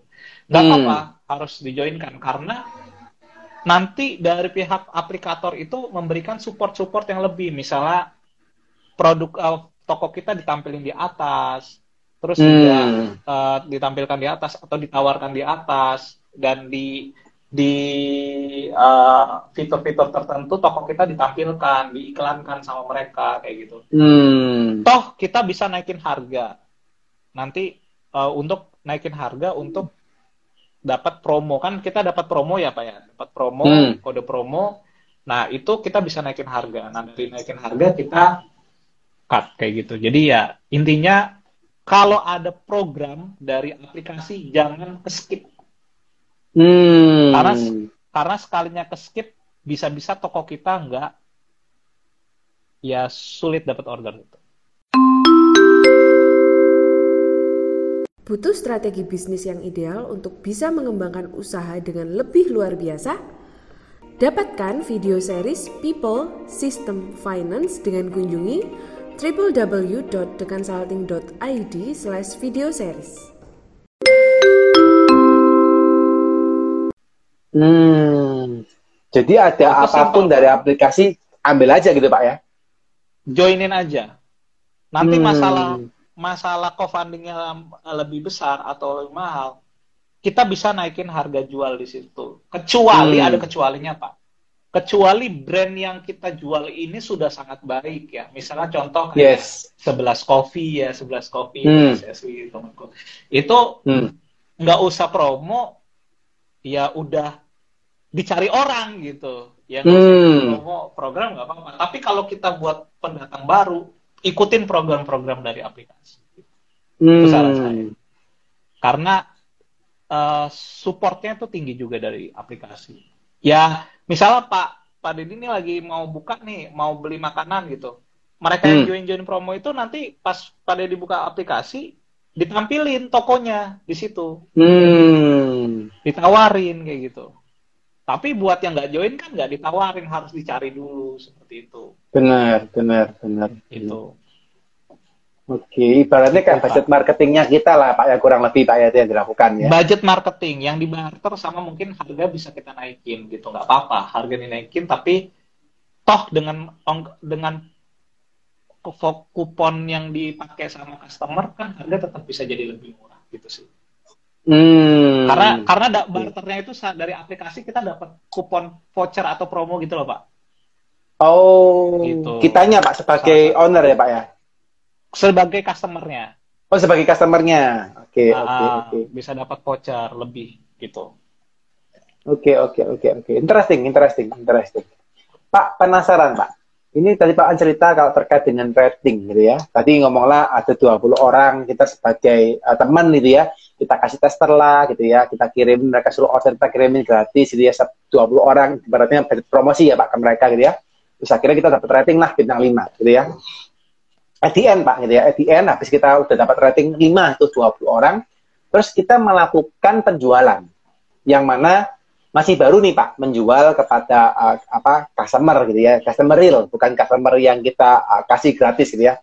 Gak hmm. apa-apa harus dijoinkan karena nanti dari pihak aplikator itu memberikan support-support yang lebih. Misalnya produk uh, toko kita ditampilkan di atas, terus hmm. juga uh, ditampilkan di atas atau ditawarkan di atas dan di di uh, fitur-fitur tertentu toko kita ditampilkan, diiklankan sama mereka kayak gitu. Hmm. Toh kita bisa naikin harga. Nanti uh, untuk naikin harga untuk dapat promo kan kita dapat promo ya pak ya dapat promo hmm. kode promo nah itu kita bisa naikin harga nanti naikin harga kita cut kayak gitu jadi ya intinya kalau ada program dari aplikasi jangan ke skip hmm. karena karena sekalinya ke skip bisa-bisa toko kita nggak ya sulit dapat order itu Butuh strategi bisnis yang ideal untuk bisa mengembangkan usaha dengan lebih luar biasa? Dapatkan video series People System Finance dengan kunjungi www.theconsulting.id slash video series. Hmm, jadi ada Atau apa pun simple. dari aplikasi, ambil aja gitu Pak ya? Joinin aja. Nanti hmm. masalah masalah co-fundingnya lebih besar atau lebih mahal, kita bisa naikin harga jual di situ. Kecuali hmm. ada kecualinya pak. Kecuali brand yang kita jual ini sudah sangat baik ya. Misalnya contoh kayak yes. 11 coffee ya, 11 coffee hmm. SSW temanku. Itu hmm. nggak hmm. usah promo, ya udah dicari orang gitu. Ya hmm. promo program nggak apa-apa. Tapi kalau kita buat pendatang baru, ikutin program-program dari aplikasi. Hmm. Itu saran saya. Karena uh, supportnya itu tinggi juga dari aplikasi. Ya, misalnya Pak Pak Deddy ini lagi mau buka nih, mau beli makanan gitu. Mereka yang hmm. join-join promo itu nanti pas Pak Deddy buka aplikasi, ditampilin tokonya di situ. Hmm. Ditawarin kayak gitu. Tapi buat yang nggak join kan nggak ditawarin, harus dicari dulu seperti itu. Benar, benar, benar. Itu. Oke, ibaratnya kan budget marketingnya kita lah Pak ya kurang lebih Pak ya itu yang dilakukan ya. Budget marketing yang dibarter sama mungkin harga bisa kita naikin gitu nggak apa-apa harga dinaikin tapi toh dengan dengan kupon yang dipakai sama customer kan harga tetap bisa jadi lebih murah gitu sih. Hmm. Karena karena da, barternya itu dari aplikasi kita dapat kupon voucher atau promo gitu loh pak. Oh, gitu. kitanya pak sebagai Salah. owner ya pak ya? Sebagai customernya. Oh sebagai customernya. Oke nah, oke oke. Bisa dapat voucher lebih gitu. Oke oke oke oke. Interesting interesting interesting. Pak penasaran pak. Ini tadi Pak An cerita kalau terkait dengan rating gitu ya. Tadi ngomonglah ada 20 orang kita sebagai uh, teman gitu ya. Kita kasih tester lah gitu ya. Kita kirim mereka suruh order kita kirimin gratis gitu ya 20 orang ibaratnya promosi ya Pak ke mereka gitu ya. Terus akhirnya kita dapat rating lah bintang 5 gitu ya. At Pak gitu ya. At habis kita udah dapat rating 5 itu 20 orang. Terus kita melakukan penjualan yang mana masih baru nih Pak menjual kepada uh, apa customer gitu ya, customer real, bukan customer yang kita uh, kasih gratis gitu ya.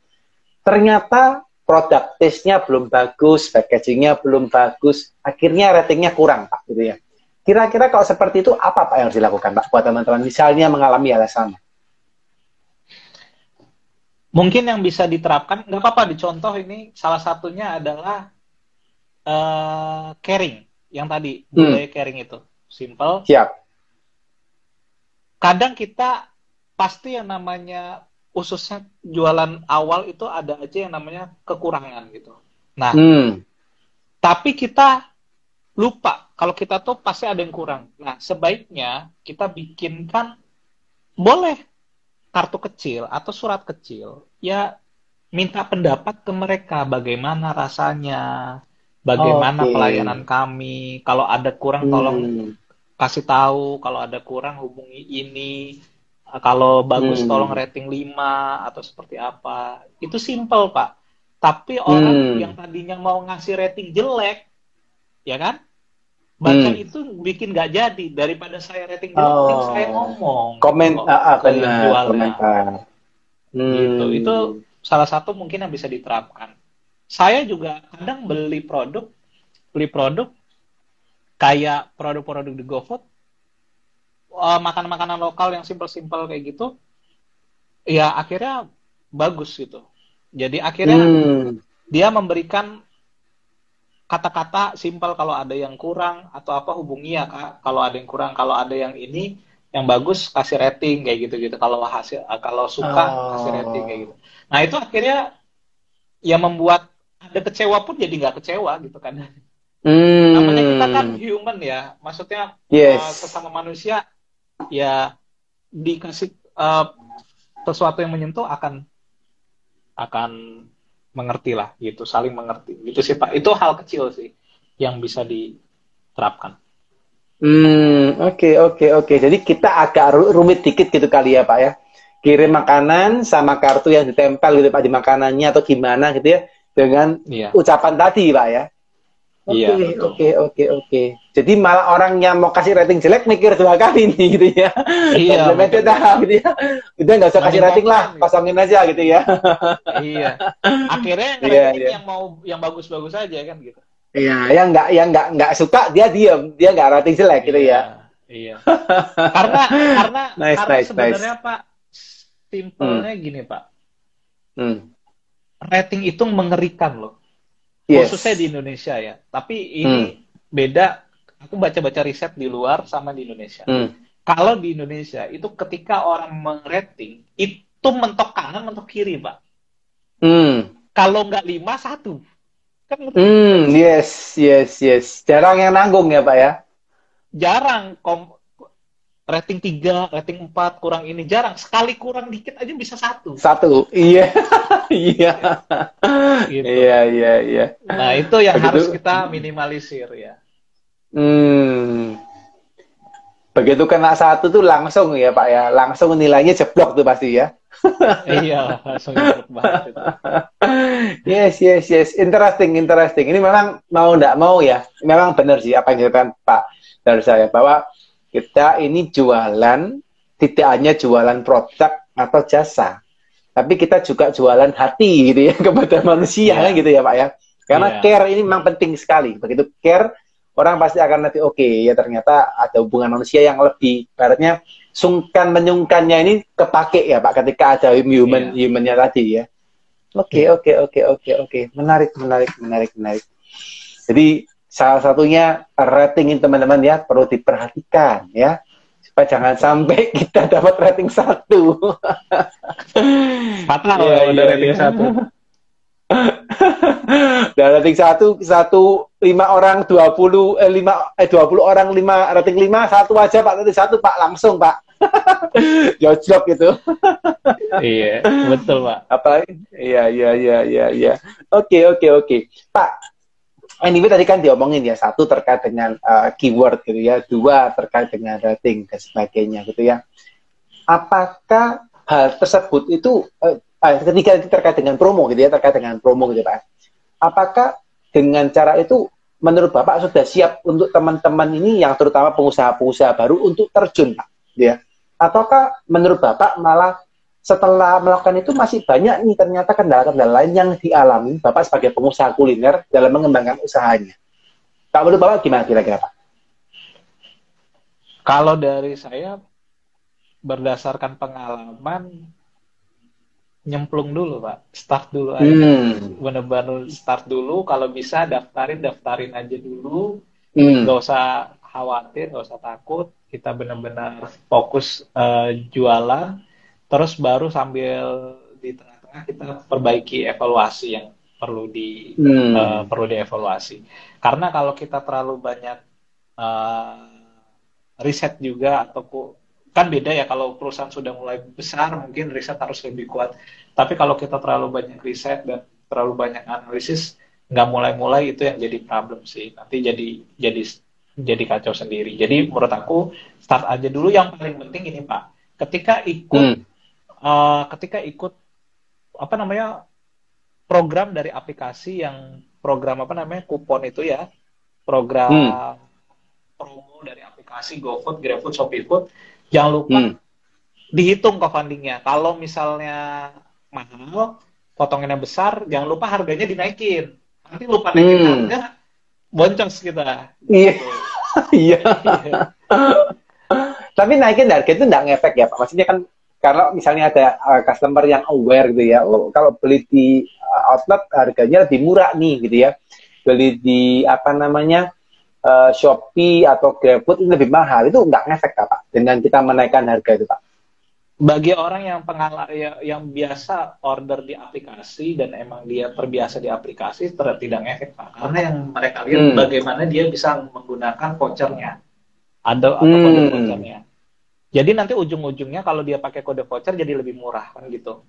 Ternyata produk testnya belum bagus, packagingnya belum bagus, akhirnya ratingnya kurang Pak gitu ya. Kira-kira kalau seperti itu apa Pak yang harus dilakukan Pak buat teman-teman misalnya mengalami hal sama? Mungkin yang bisa diterapkan, nggak apa-apa dicontoh ini salah satunya adalah uh, caring yang tadi budaya hmm. caring itu Simple. Siap. Kadang kita pasti yang namanya khususnya jualan awal itu ada aja yang namanya kekurangan gitu. Nah, hmm. tapi kita lupa kalau kita tuh pasti ada yang kurang. Nah, sebaiknya kita bikinkan boleh kartu kecil atau surat kecil. Ya minta pendapat ke mereka bagaimana rasanya, bagaimana okay. pelayanan kami. Kalau ada kurang hmm. tolong kasih tahu kalau ada kurang hubungi ini Kalau bagus Hmm. tolong rating 5 atau seperti apa. Itu simple, Pak. Tapi orang Hmm. yang tadinya mau ngasih rating jelek, ya kan? Baca Hmm. itu bikin nggak jadi. Daripada saya rating jelek, Oh. saya ngomong. Komen, ah, ah, benar, jualnya. komentar. Gitu. Hmm. Itu salah satu mungkin yang bisa diterapkan. Saya juga kadang beli produk, beli produk kayak produk-produk di GoFood, eh, makanan-makanan lokal yang simpel-simpel kayak gitu, ya akhirnya bagus gitu. Jadi akhirnya Hmm. dia memberikan kata-kata simpel kalau ada yang kurang atau apa hubungi ya kak kalau ada yang kurang kalau ada yang ini yang bagus kasih rating kayak gitu gitu kalau hasil kalau suka Oh. kasih rating kayak gitu nah itu akhirnya ya membuat ada kecewa pun jadi nggak kecewa gitu kan Hmm. namanya kita kan human ya maksudnya Yes. uh, sesama manusia ya dikasih uh, sesuatu yang menyentuh akan akan mengerti lah gitu saling mengerti gitu sih pak itu hal kecil sih yang bisa diterapkan Hmm, oke oke oke. Jadi kita agak ru- rumit dikit gitu kali ya Pak ya. Kirim makanan sama kartu yang ditempel gitu Pak di makanannya atau gimana gitu ya dengan iya ucapan tadi Pak ya. Oke Iya, betul. oke oke oke. Jadi malah orang yang mau kasih rating jelek mikir dua kali nih gitu ya. Iya, Komplementnya dah gitu ya. Udah nggak usah kasih rating lah, gitu. pasangin aja gitu ya. iya akhirnya yang Iya, rating iya. yang mau yang bagus-bagus aja kan gitu Iya, yang nggak yang nggak nggak suka dia diam, dia nggak rating jelek gitu ya. iya karena karena Nice, karena nice, sebenarnya pak simpelnya gini pak Hmm. rating itu mengerikan loh Yes. khususnya di Indonesia ya. Tapi ini beda. Aku baca-baca riset di luar sama di Indonesia. Hmm. Kalau di Indonesia itu ketika orang merating itu mentok kanan, mentok kiri, pak. Hmm. Kalau nggak lima satu, kan? Hmm, yes, yes, yes. Jarang yang nanggung ya, Pak ya. jarang kom rating 3, rating 4 kurang ini jarang. Sekali kurang dikit aja bisa satu. Satu. Iya. Iya. Gitu. Iya, iya, iya. Nah itu yang Begitu. harus kita minimalisir ya. Hmm. Begitu kena satu tuh langsung ya, Pak ya. Langsung nilainya jeblok tuh pasti ya. iya, langsung jeruk banget itu. Yes, yes, yes. Interesting, interesting. Ini memang mau nggak mau ya. Memang benar sih apa yang dikatakan Pak dari saya bahwa kita ini jualan tidak hanya jualan produk atau jasa, tapi kita juga jualan hati gitu ya kepada manusia Iya. kan gitu ya Pak ya. Karena Iya. care ini memang penting sekali. Begitu care orang pasti akan nanti oke ya ternyata ada hubungan manusia yang lebih baratnya sungkan menyungkannya ini kepake ya Pak ketika ada human Iya. humannya tadi ya. Oke, Iya. oke, oke, oke, oke. Menarik, menarik, menarik, menarik. Jadi salah satunya ratingin teman-teman ya perlu diperhatikan ya. Supaya jangan sampai kita dapat rating satu. Fatal Iya, kalau udah iya, rating iya. satu. Dan rating satu, satu lima orang dua puluh eh lima eh dua puluh orang lima rating lima satu aja pak rating satu pak langsung pak. Jojok gitu. iya, betul pak. apa iya iya iya iya iya oke oke oke pak anyway tadi kan diomongin ya satu terkait dengan uh, keyword gitu ya dua terkait dengan rating dan sebagainya gitu ya. Apakah hal tersebut itu uh, ketiga terkait dengan promo gitu ya terkait dengan promo gitu pak? Apakah dengan cara itu menurut bapak sudah siap untuk teman-teman ini yang terutama pengusaha-pengusaha baru untuk terjun pak? Gitu ya. Ataukah menurut bapak malah setelah melakukan itu masih banyak nih ternyata kendala-kendala lain yang dialami Bapak sebagai pengusaha kuliner dalam mengembangkan usahanya. Kak menurut Bapak gimana kira-kira Pak? Kalau dari saya berdasarkan pengalaman nyemplung dulu pak, start dulu aja. Hmm. Bener-bener start dulu. Kalau bisa daftarin, daftarin aja dulu. Hmm. Gak usah khawatir, gak usah takut. Kita benar-benar fokus eh, jualan. Terus baru sambil di tengah-tengah kita perbaiki evaluasi yang perlu di Hmm. eh, perlu dievaluasi. Karena kalau kita terlalu banyak eh, riset juga atau kan beda ya kalau perusahaan sudah mulai besar mungkin riset harus lebih kuat. Tapi kalau kita terlalu banyak riset dan terlalu banyak analisis nggak mulai-mulai itu yang jadi problem sih. Nanti jadi jadi jadi kacau sendiri. Jadi menurut aku start aja dulu yang paling penting ini Pak. ketika ikut Hmm. Uh, ketika ikut apa namanya program dari aplikasi yang program apa namanya kupon itu ya program Hmm. promo dari aplikasi GoFood, GrabFood, ShopeeFood jangan lupa Hmm. dihitung co-fundingnya kalau misalnya mahal potongannya besar jangan lupa harganya dinaikin nanti lupa naikin Hmm. harga boncos kita Iya. Gitu. Iya. Tapi naikin harga itu nggak ngefek ya Pak. Maksudnya kan kalau misalnya ada uh, customer yang aware gitu ya, oh kalau beli di uh, outlet harganya lebih murah nih gitu ya. Beli di apa namanya uh, Shopee atau GrabFood itu lebih mahal. Itu nggak ngefek Pak dengan kita menaikkan harga itu Pak. bagi orang yang pengala ya, yang biasa order di aplikasi dan emang dia terbiasa di aplikasi tidak ngefek Pak. karena yang mereka lihat Hmm. bagaimana dia bisa menggunakan vouchernya ada atau kode Hmm. vouchernya jadi nanti ujung-ujungnya kalau dia pakai kode voucher jadi lebih murah kan gitu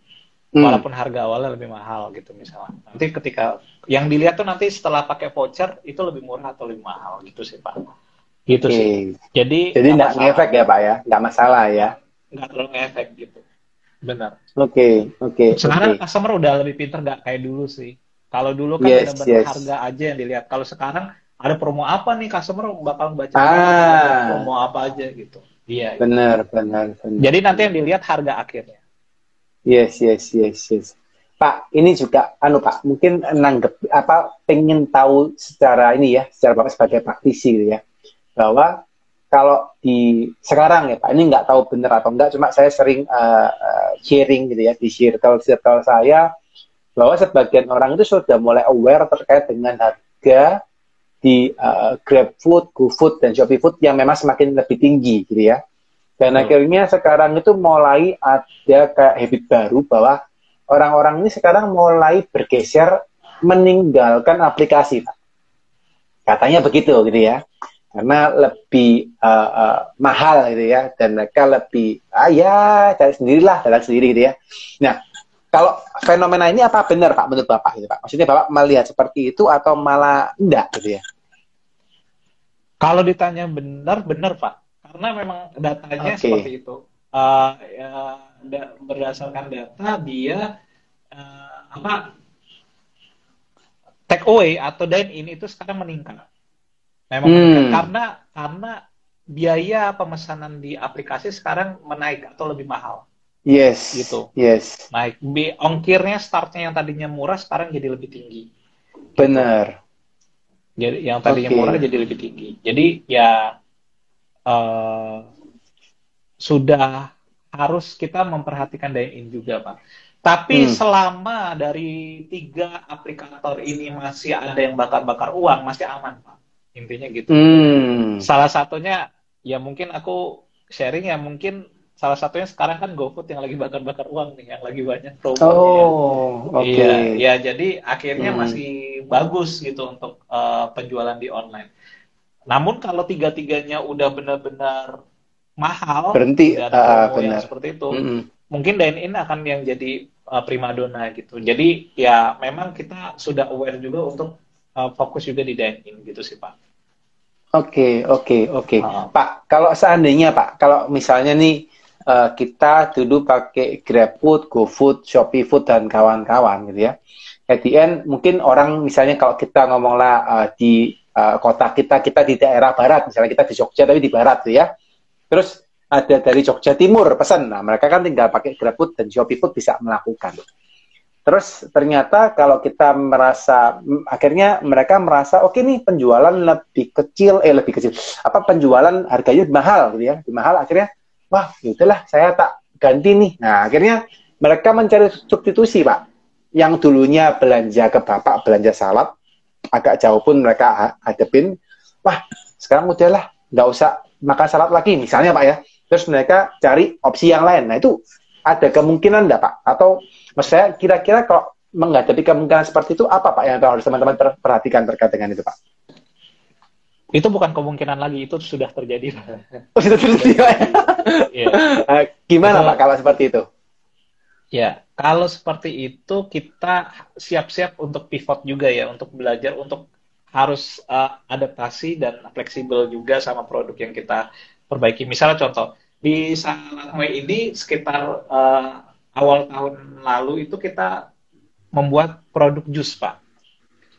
Hmm. walaupun harga awalnya lebih mahal gitu misalnya nanti ketika yang dilihat tuh nanti setelah pakai voucher itu lebih murah atau lebih mahal gitu sih Pak gitu Oke. sih jadi Jadi nggak nggak masalah. ngefek ya Pak ya, nggak masalah ya. nggak terlalu ngefek gitu benar Oke, oke, sekarang oke. customer udah lebih pinter nggak kayak dulu sih kalau dulu kan Yes, benar-benar yes. harga aja yang dilihat kalau sekarang ada promo apa nih customer bakal baca Ah. promo apa aja gitu iya Benar, benar, benar. jadi nanti yang dilihat harga akhirnya Yes, yes, yes, yes. Pak, ini juga, anu Pak, mungkin nanggep apa, pengen tahu secara ini ya, secara Bapak sebagai praktisi gitu ya, bahwa kalau di sekarang ya Pak, ini nggak tahu benar atau enggak, cuma saya sering uh, uh, sharing gitu ya di circle-circle saya, bahwa sebagian orang itu sudah mulai aware terkait dengan harga di uh, GrabFood, GoFood, dan ShopeeFood yang memang semakin lebih tinggi gitu ya. Dan Hmm. akhirnya sekarang itu mulai ada kayak habit baru bahwa orang-orang ini sekarang mulai bergeser meninggalkan aplikasi, Pak. Katanya begitu gitu ya. Karena lebih uh, uh, mahal gitu ya dan mereka lebih ah ya cari sendirilah, jalan sendiri gitu ya. Nah, kalau fenomena ini apa benar Pak menurut Bapak gitu Pak? Maksudnya Bapak melihat seperti itu atau malah enggak gitu ya? kalau ditanya benar benar pak karena memang datanya Oke. seperti itu Eh, ya, da- berdasarkan data dia eh, apa take away atau dine in itu sekarang meningkat memang Hmm. meningkat karena karena biaya pemesanan di aplikasi sekarang menaik atau lebih mahal Yes. Gitu. Yes. naik Bi- ongkirnya startnya yang tadinya murah sekarang jadi lebih tinggi Benar. jadi yang tadinya Oke. murah jadi lebih tinggi jadi ya eh, sudah harus kita memperhatikan dine in juga pak tapi Hmm. selama dari tiga aplikator ini masih ada yang bakar-bakar uang masih aman pak intinya gitu Hmm. salah satunya ya mungkin aku sharing ya mungkin salah satunya sekarang kan GoFood yang lagi bakar-bakar uang nih yang lagi banyak promonya Oh, oke. Iya, ya jadi akhirnya Hmm. masih bagus gitu untuk eh, penjualan di online. Namun kalau tiga-tiganya udah benar-benar mahal Berhenti, dan promo yang benar. seperti itu, Mm-mm. mungkin dine in akan yang jadi eh, primadona gitu. Jadi ya memang kita sudah aware juga untuk eh, fokus juga di dine in gitu sih Pak. Oke, oke, oke. Ah. Pak, kalau seandainya Pak, kalau misalnya nih eh, kita dulu pakai GrabFood, GoFood, ShopeeFood dan kawan-kawan gitu ya. At end, mungkin orang misalnya kalau kita ngomonglah eh, di eh, kota kita, kita di daerah barat, misalnya kita di Jogja tapi di barat tuh ya. Terus ada dari Jogja Timur pesan, nah mereka kan tinggal pakai GrabFood dan ShopeeFood bisa melakukan. Terus ternyata kalau kita merasa akhirnya mereka merasa oke nih penjualan lebih kecil eh lebih kecil apa penjualan harganya mahal gitu ya lebih mahal akhirnya wah yaudahlah saya tak ganti nih. Nah akhirnya mereka mencari substitusi pak. Yang dulunya belanja ke bapak belanja salad agak jauh pun mereka ha- hadepin. Wah sekarang udahlah nggak usah makan salad lagi misalnya pak ya. Terus mereka cari opsi yang lain. Nah itu ada kemungkinan enggak pak? Atau maksud saya kira-kira kalau menghadapi kemungkinan seperti itu apa pak yang harus teman-teman per- perhatikan terkait dengan itu pak Itu bukan kemungkinan lagi, itu sudah terjadi. Oh, sudah terjadi ya? Eh, gimana Itu- pak kalau seperti itu Ya, kalau seperti itu kita siap-siap untuk pivot juga ya, untuk belajar, untuk harus uh, adaptasi dan fleksibel juga sama produk yang kita perbaiki. Misalnya contoh, di Salatme ini sekitar uh, awal tahun lalu itu kita membuat produk jus, Pak.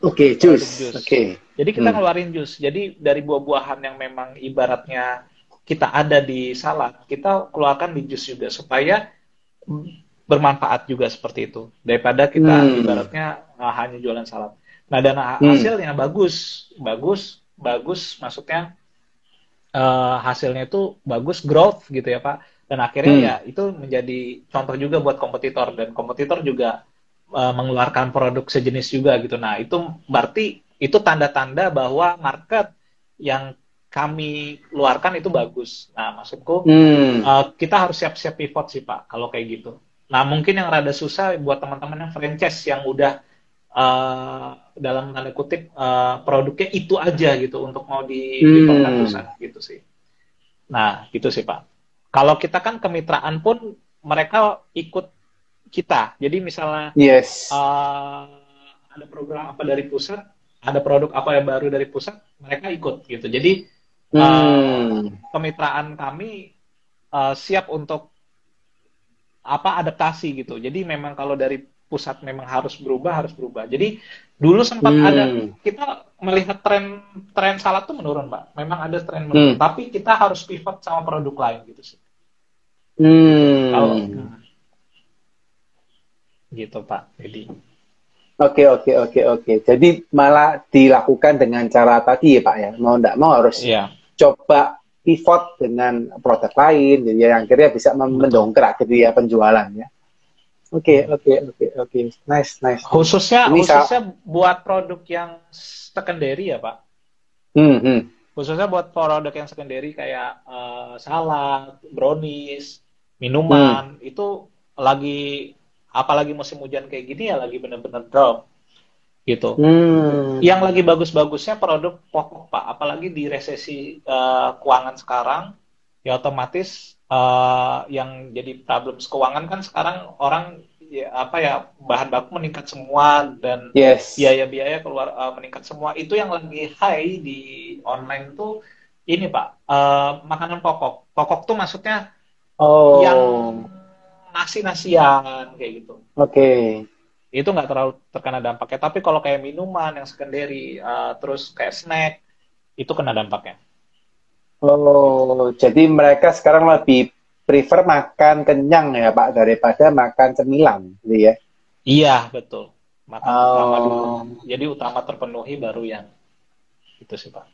Oke, okay, jus. Oke. Okay. Jadi kita hmm. ngeluarin jus. Jadi dari buah-buahan yang memang ibaratnya kita ada di salad, kita keluarkan di jus juga supaya bermanfaat juga seperti itu. Daripada kita hmm. ibaratnya uh, hanya jualan salad. Nah, dan hmm. hasilnya bagus, bagus, bagus maksudnya uh, hasilnya itu bagus growth gitu ya Pak dan akhirnya hmm. ya itu menjadi contoh juga buat kompetitor dan kompetitor juga uh, mengeluarkan produk sejenis juga gitu nah itu berarti itu tanda-tanda bahwa market yang kami keluarkan itu bagus nah maksudku hmm. uh, kita harus siap-siap pivot sih Pak kalau kayak gitu nah mungkin yang rada susah buat teman-teman yang franchise yang udah uh, dalam tanda kutip uh, produknya itu aja gitu untuk mau di, hmm. gitu sih. Nah, gitu sih Pak. Kalau kita kan kemitraan pun mereka ikut kita. Jadi misalnya yes. uh, ada program apa dari pusat, ada produk apa yang baru dari pusat, mereka ikut gitu. Jadi hmm. uh, kemitraan kami uh, siap untuk apa adaptasi gitu. Jadi memang kalau dari pusat memang harus berubah harus berubah jadi dulu sempat hmm. ada kita melihat tren tren salad tuh menurun pak memang ada tren menurun hmm. tapi kita harus pivot sama produk lain gitu sih hmm. kalau gitu pak jadi Oke oke oke oke. Jadi malah dilakukan dengan cara tadi ya Pak ya. Mau tidak mau harus yeah. coba pivot dengan produk lain, jadi yang akhirnya bisa mendongkrak gitu ya penjualan ya. Oke, oke, oke, oke. Nice, nice. Khususnya Ini khususnya buat produk yang secondary ya, Pak. Hmm, hmm. Khususnya buat produk yang secondary kayak uh, salad, brownies, minuman, hmm. itu lagi apalagi musim hujan kayak gini ya lagi bener-bener drop gitu. Hmm. Yang lagi bagus-bagusnya produk pokok pak, apalagi di resesi uh, keuangan sekarang, ya otomatis uh, yang jadi problem keuangan kan sekarang orang ya, apa ya bahan baku meningkat semua dan yes. biaya-biaya keluar uh, meningkat semua itu yang lagi high di online tuh ini pak uh, makanan pokok pokok tuh maksudnya oh. yang nasi-nasian kayak gitu. Oke. Okay. Itu nggak terlalu terkena dampaknya. Tapi kalau kayak minuman yang secondary, uh, terus kayak snack, itu kena dampaknya. Oh, jadi mereka sekarang lebih prefer makan kenyang ya Pak daripada makan cemilan, gitu ya? Iya betul. Makan oh. utama dulu. Jadi utama terpenuhi baru yang itu sih Pak.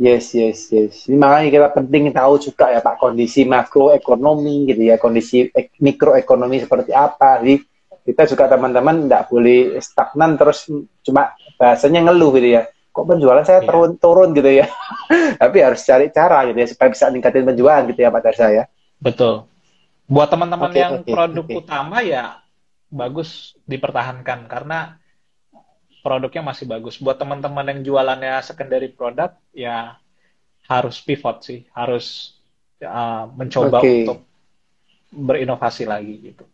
Yes, yes, yes. Ini makanya kita penting tahu juga ya Pak kondisi makroekonomi gitu ya, kondisi mikroekonomi seperti apa. Jadi kita juga teman-teman tidak boleh stagnan terus cuma bahasanya ngeluh gitu ya kok penjualan saya iya. turun turun gitu ya tapi harus cari cara gitu ya supaya bisa ningkatin penjualan gitu ya Pak Darsa ya betul buat teman-teman okay, yang okay, produk okay. utama ya bagus dipertahankan karena produknya masih bagus. Buat teman-teman yang jualannya secondary produk ya harus pivot sih. Harus uh, mencoba okay. untuk berinovasi lagi gitu.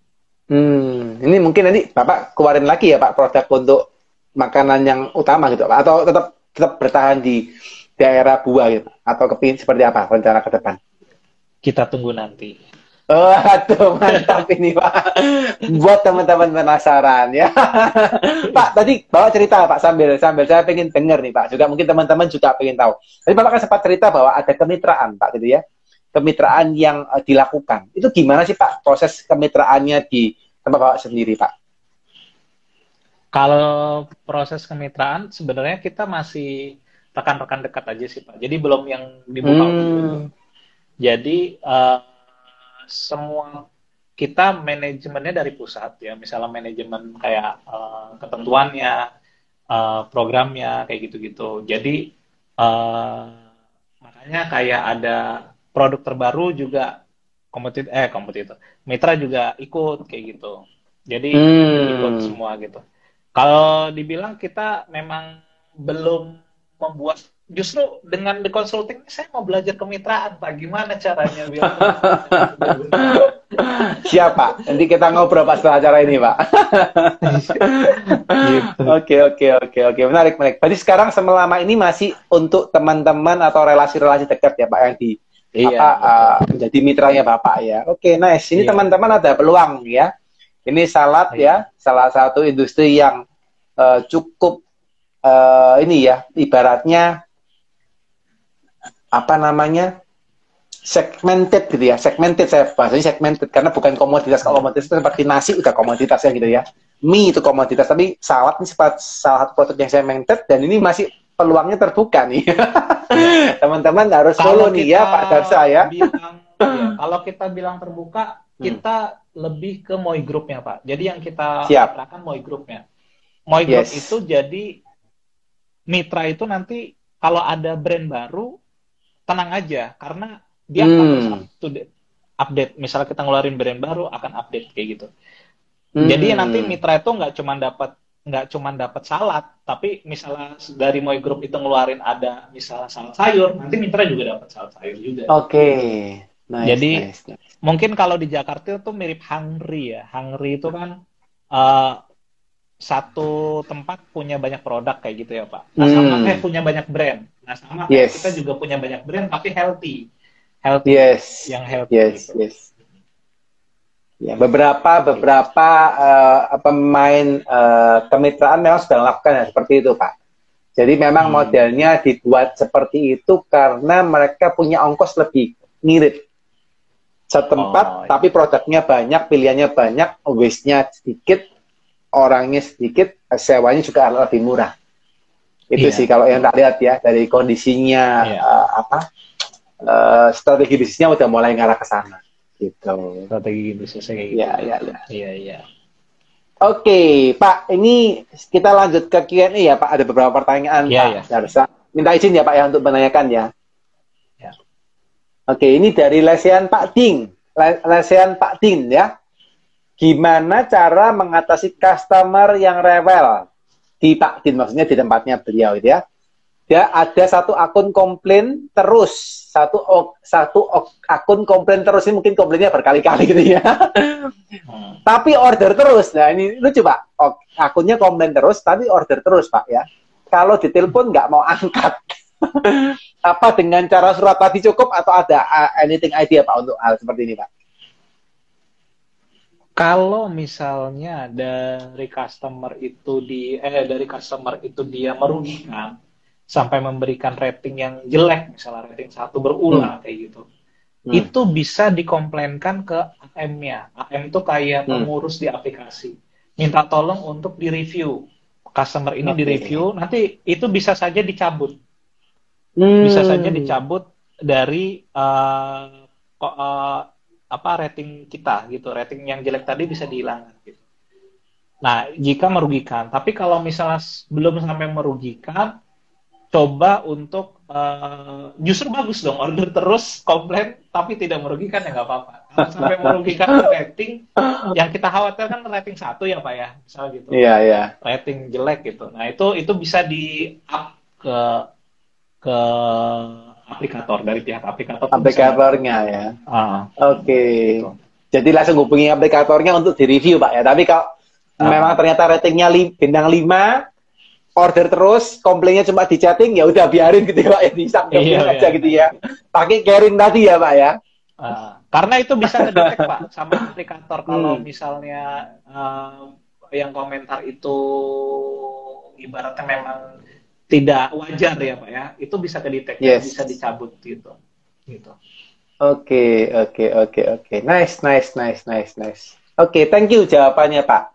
Hmm ini mungkin nanti Bapak keluarin lagi ya Pak produk untuk makanan yang utama gitu atau tetap tetap bertahan di daerah buah gitu atau kepin seperti apa rencana ke depan? Kita tunggu nanti Oh, aduh, mantap ini Pak. Buat teman-teman penasaran ya. Pak, tadi bawa cerita Pak sambil sambil saya pengen dengar nih Pak. Juga mungkin teman-teman juga pengen tahu. Tadi Bapak kan sempat cerita bahwa ada kemitraan Pak gitu ya. Kemitraan yang uh, dilakukan. Itu gimana sih Pak proses kemitraannya di tempat Bapak sendiri Pak? Kalau proses kemitraan sebenarnya kita masih rekan-rekan dekat aja sih Pak. Jadi belum yang dibuka hmm. Jadi uh, semua kita manajemennya dari pusat ya, misalnya manajemen kayak uh, ketentuannya, uh, programnya kayak gitu-gitu. Jadi uh, makanya kayak ada produk terbaru juga kompetitor eh kompetitor mitra juga ikut kayak gitu. Jadi hmm. ikut semua gitu. Kalau dibilang kita memang belum membuat justru dengan di consulting saya mau belajar kemitraan pak gimana caranya biar siapa nanti kita ngobrol pas setelah acara ini pak gitu. oke oke oke oke menarik menarik berarti sekarang selama ini masih untuk teman-teman atau relasi-relasi dekat ya pak yang di iya, apa uh, menjadi mitranya Bapak ya. Oke, okay, nice. Ini iya. teman-teman iya. ada peluang ya. Ini salad iya. ya, salah satu industri yang uh, cukup uh, ini ya, ibaratnya apa namanya? segmented gitu ya, segmented saya bahasanya segmented karena bukan komoditas. Kalau komoditas itu seperti nasi udah komoditas ya gitu ya. Mie itu komoditas, tapi salad ini salah satu produk yang segmented dan ini masih peluangnya terbuka nih. Teman-teman harus follow nih ya Pak Darsa ya. Bilang, ya. Kalau kita bilang terbuka, hmm. kita hmm. lebih ke Moy Groupnya Pak. Jadi yang kita katakan Moy Groupnya. Moy Group yes. itu jadi mitra itu nanti kalau ada brand baru tenang aja karena dia hmm. akan update, update. Misalnya kita ngeluarin brand baru akan update kayak gitu. Hmm. Jadi nanti mitra itu nggak cuma dapat nggak cuma dapat salad, tapi misalnya dari Moy Group itu ngeluarin ada misalnya salad sayur, nanti mitra juga dapat salad sayur juga. Oke. Okay. Nice, Jadi nice, nice. mungkin kalau di Jakarta itu mirip Hungry ya. Hungry itu kan uh, satu tempat punya banyak produk kayak gitu ya Pak. Nah sama hmm. punya banyak brand. Nah sama yes. kita juga punya banyak brand tapi healthy healthy yes. yang healthy yes gitu. yes ya beberapa beberapa uh, pemain uh, kemitraan memang sudah melakukan ya seperti itu pak jadi memang hmm. modelnya dibuat seperti itu karena mereka punya ongkos lebih ngirit setempat oh, iya. tapi produknya banyak pilihannya banyak waste-nya sedikit orangnya sedikit sewanya juga lebih murah itu iya. sih kalau yang tak lihat ya dari kondisinya iya. uh, apa uh, strategi bisnisnya udah mulai ngarah ke sana gitu. Strategi bisnisnya kayak gitu. Iya, iya, iya. Iya, iya. Oke, Pak, ini kita lanjut ke Q&A ya, Pak. Ada beberapa pertanyaan, ya, Pak. Ya. Minta izin ya, Pak, ya untuk menanyakan ya. ya. Oke, ini dari Lesian Pak Ding. Lesian Pak Ding ya. Gimana cara mengatasi customer yang rewel di Pak Din maksudnya di tempatnya beliau itu ya? dia ada satu akun komplain terus. Satu satu akun komplain terus. Ini mungkin komplainnya berkali-kali gitu ya. Hmm. tapi order terus. Nah ini lucu pak. Akunnya komplain terus tapi order terus pak ya. Kalau ditelepon nggak mau angkat. Apa dengan cara surat tadi cukup atau ada uh, anything idea pak untuk hal seperti ini pak kalau misalnya dari customer itu di eh dari customer itu dia merugikan sampai memberikan rating yang jelek misalnya rating satu berulang hmm. kayak gitu hmm. itu bisa dikomplainkan ke AM-nya AM itu kayak hmm. pengurus di aplikasi minta tolong untuk direview customer ini okay. direview nanti itu bisa saja dicabut hmm. bisa saja dicabut dari uh, uh, apa rating kita gitu. Rating yang jelek tadi bisa dihilangkan gitu. Nah jika merugikan tapi kalau misalnya belum sampai merugikan coba untuk uh, justru bagus dong order terus komplain tapi tidak merugikan ya nggak apa-apa. Sampai merugikan rating yang kita khawatirkan rating satu ya pak ya misalnya gitu. Iya yeah, iya. Yeah. rating jelek gitu. Nah itu itu bisa di up ke ke aplikator dari pihak aplikator aplikatornya ya uh, oke okay. gitu. jadi langsung hubungi aplikatornya untuk direview pak ya tapi kalau uh. memang ternyata ratingnya li, bintang 5 order terus, komplainnya cuma di chatting, ya udah biarin gitu ya Pak ya, disangka iya, iya, aja gitu ya. Pakai caring tadi ya Pak ya. Uh, karena itu bisa kedetek Pak sama aplikator kalau hmm. misalnya uh, yang komentar itu ibaratnya memang tidak wajar ya Pak ya, itu bisa kedetek, yes. bisa dicabut gitu. Gitu. Oke, okay, oke, okay, oke, okay, oke. Nice, nice, nice, nice, nice. Oke, okay, thank you jawabannya Pak.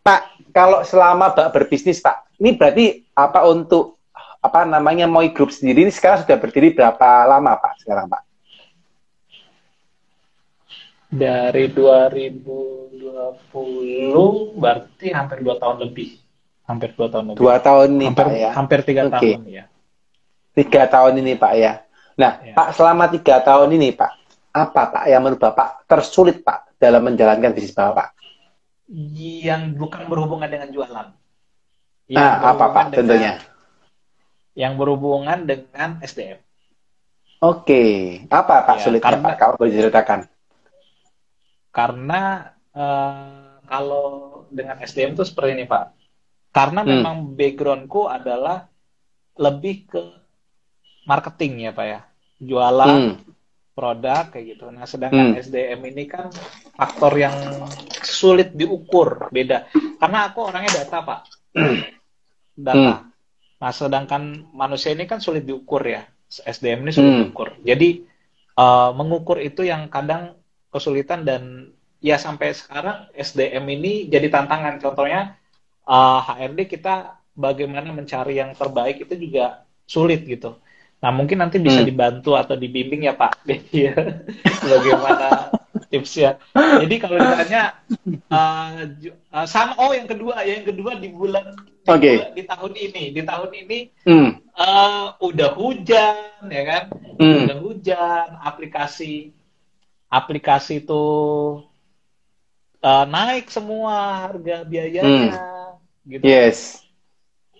Pak, kalau selama Pak berbisnis Pak, ini berarti apa untuk apa namanya Moi Group sendiri ini sekarang sudah berdiri berapa lama Pak sekarang Pak? Dari 2020 berarti hampir dua tahun lebih. Hampir dua tahun lebih. Dua tahun ini hampir, Pak ya? Hampir tiga okay. tahun ya. Tiga tahun ini Pak ya. Nah ya. Pak selama tiga tahun ini Pak, apa Pak yang menurut Bapak tersulit Pak dalam menjalankan bisnis Bapak? Yang bukan berhubungan dengan jualan Nah, apa Pak dengan, tentunya? Yang berhubungan dengan SDM. Oke, apa Pak ya, sulitnya karena, Pak kalau boleh diceritakan? Karena uh, kalau dengan SDM itu seperti ini Pak. Karena hmm. memang backgroundku adalah lebih ke marketing ya Pak ya. Jualan hmm. produk kayak gitu. Nah, sedangkan Hmm. SDM ini kan faktor yang sulit diukur, beda. Karena aku orangnya data, Pak. Data. Nah, sedangkan manusia ini kan sulit diukur ya. SDM ini sulit Hmm. diukur. Jadi eh, mengukur itu yang kadang kesulitan dan ya sampai sekarang SDM ini jadi tantangan. Contohnya eh, HRD kita bagaimana mencari yang terbaik itu juga sulit gitu. Nah mungkin nanti bisa Hmm. dibantu atau dibimbing ya Pak Dedi ya bagaimana tipsnya. Jadi kalau ditanya ju- eh, sama oh yang kedua ya yang kedua di bulan di, bulan- di tahun ini di tahun ini Hmm. eh, udah hujan ya kan Hmm. udah hujan aplikasi aplikasi itu eh, naik semua harga biayanya gitu Yes.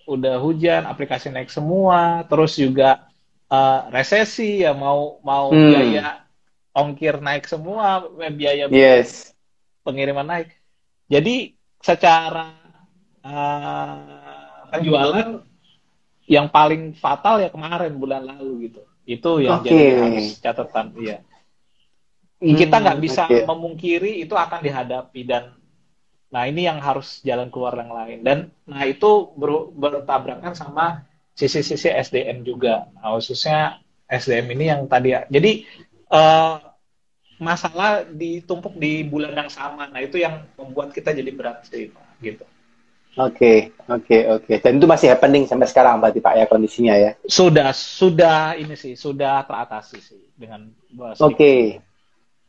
udah hujan aplikasi naik semua terus juga eh, resesi ya mau mau Hmm. biaya ongkir naik semua biaya Yes. pengiriman naik jadi secara eh, penjualan yang paling fatal ya kemarin bulan lalu gitu itu yang Oke. jadi harus catatan iya kita Hmm, nggak bisa oke. memungkiri itu akan dihadapi dan nah ini yang harus jalan keluar yang lain dan nah itu ber- bertabrakan sama sisi-sisi SDM juga nah, khususnya SDM ini yang tadi ya jadi eh, masalah ditumpuk di bulan yang sama nah itu yang membuat kita jadi berat sih Pak, gitu Oke, oke, oke. Dan itu masih happening sampai sekarang berarti Pak ya kondisinya ya. sudah sudah ini sih sudah teratasi sih dengan bahasa Oke.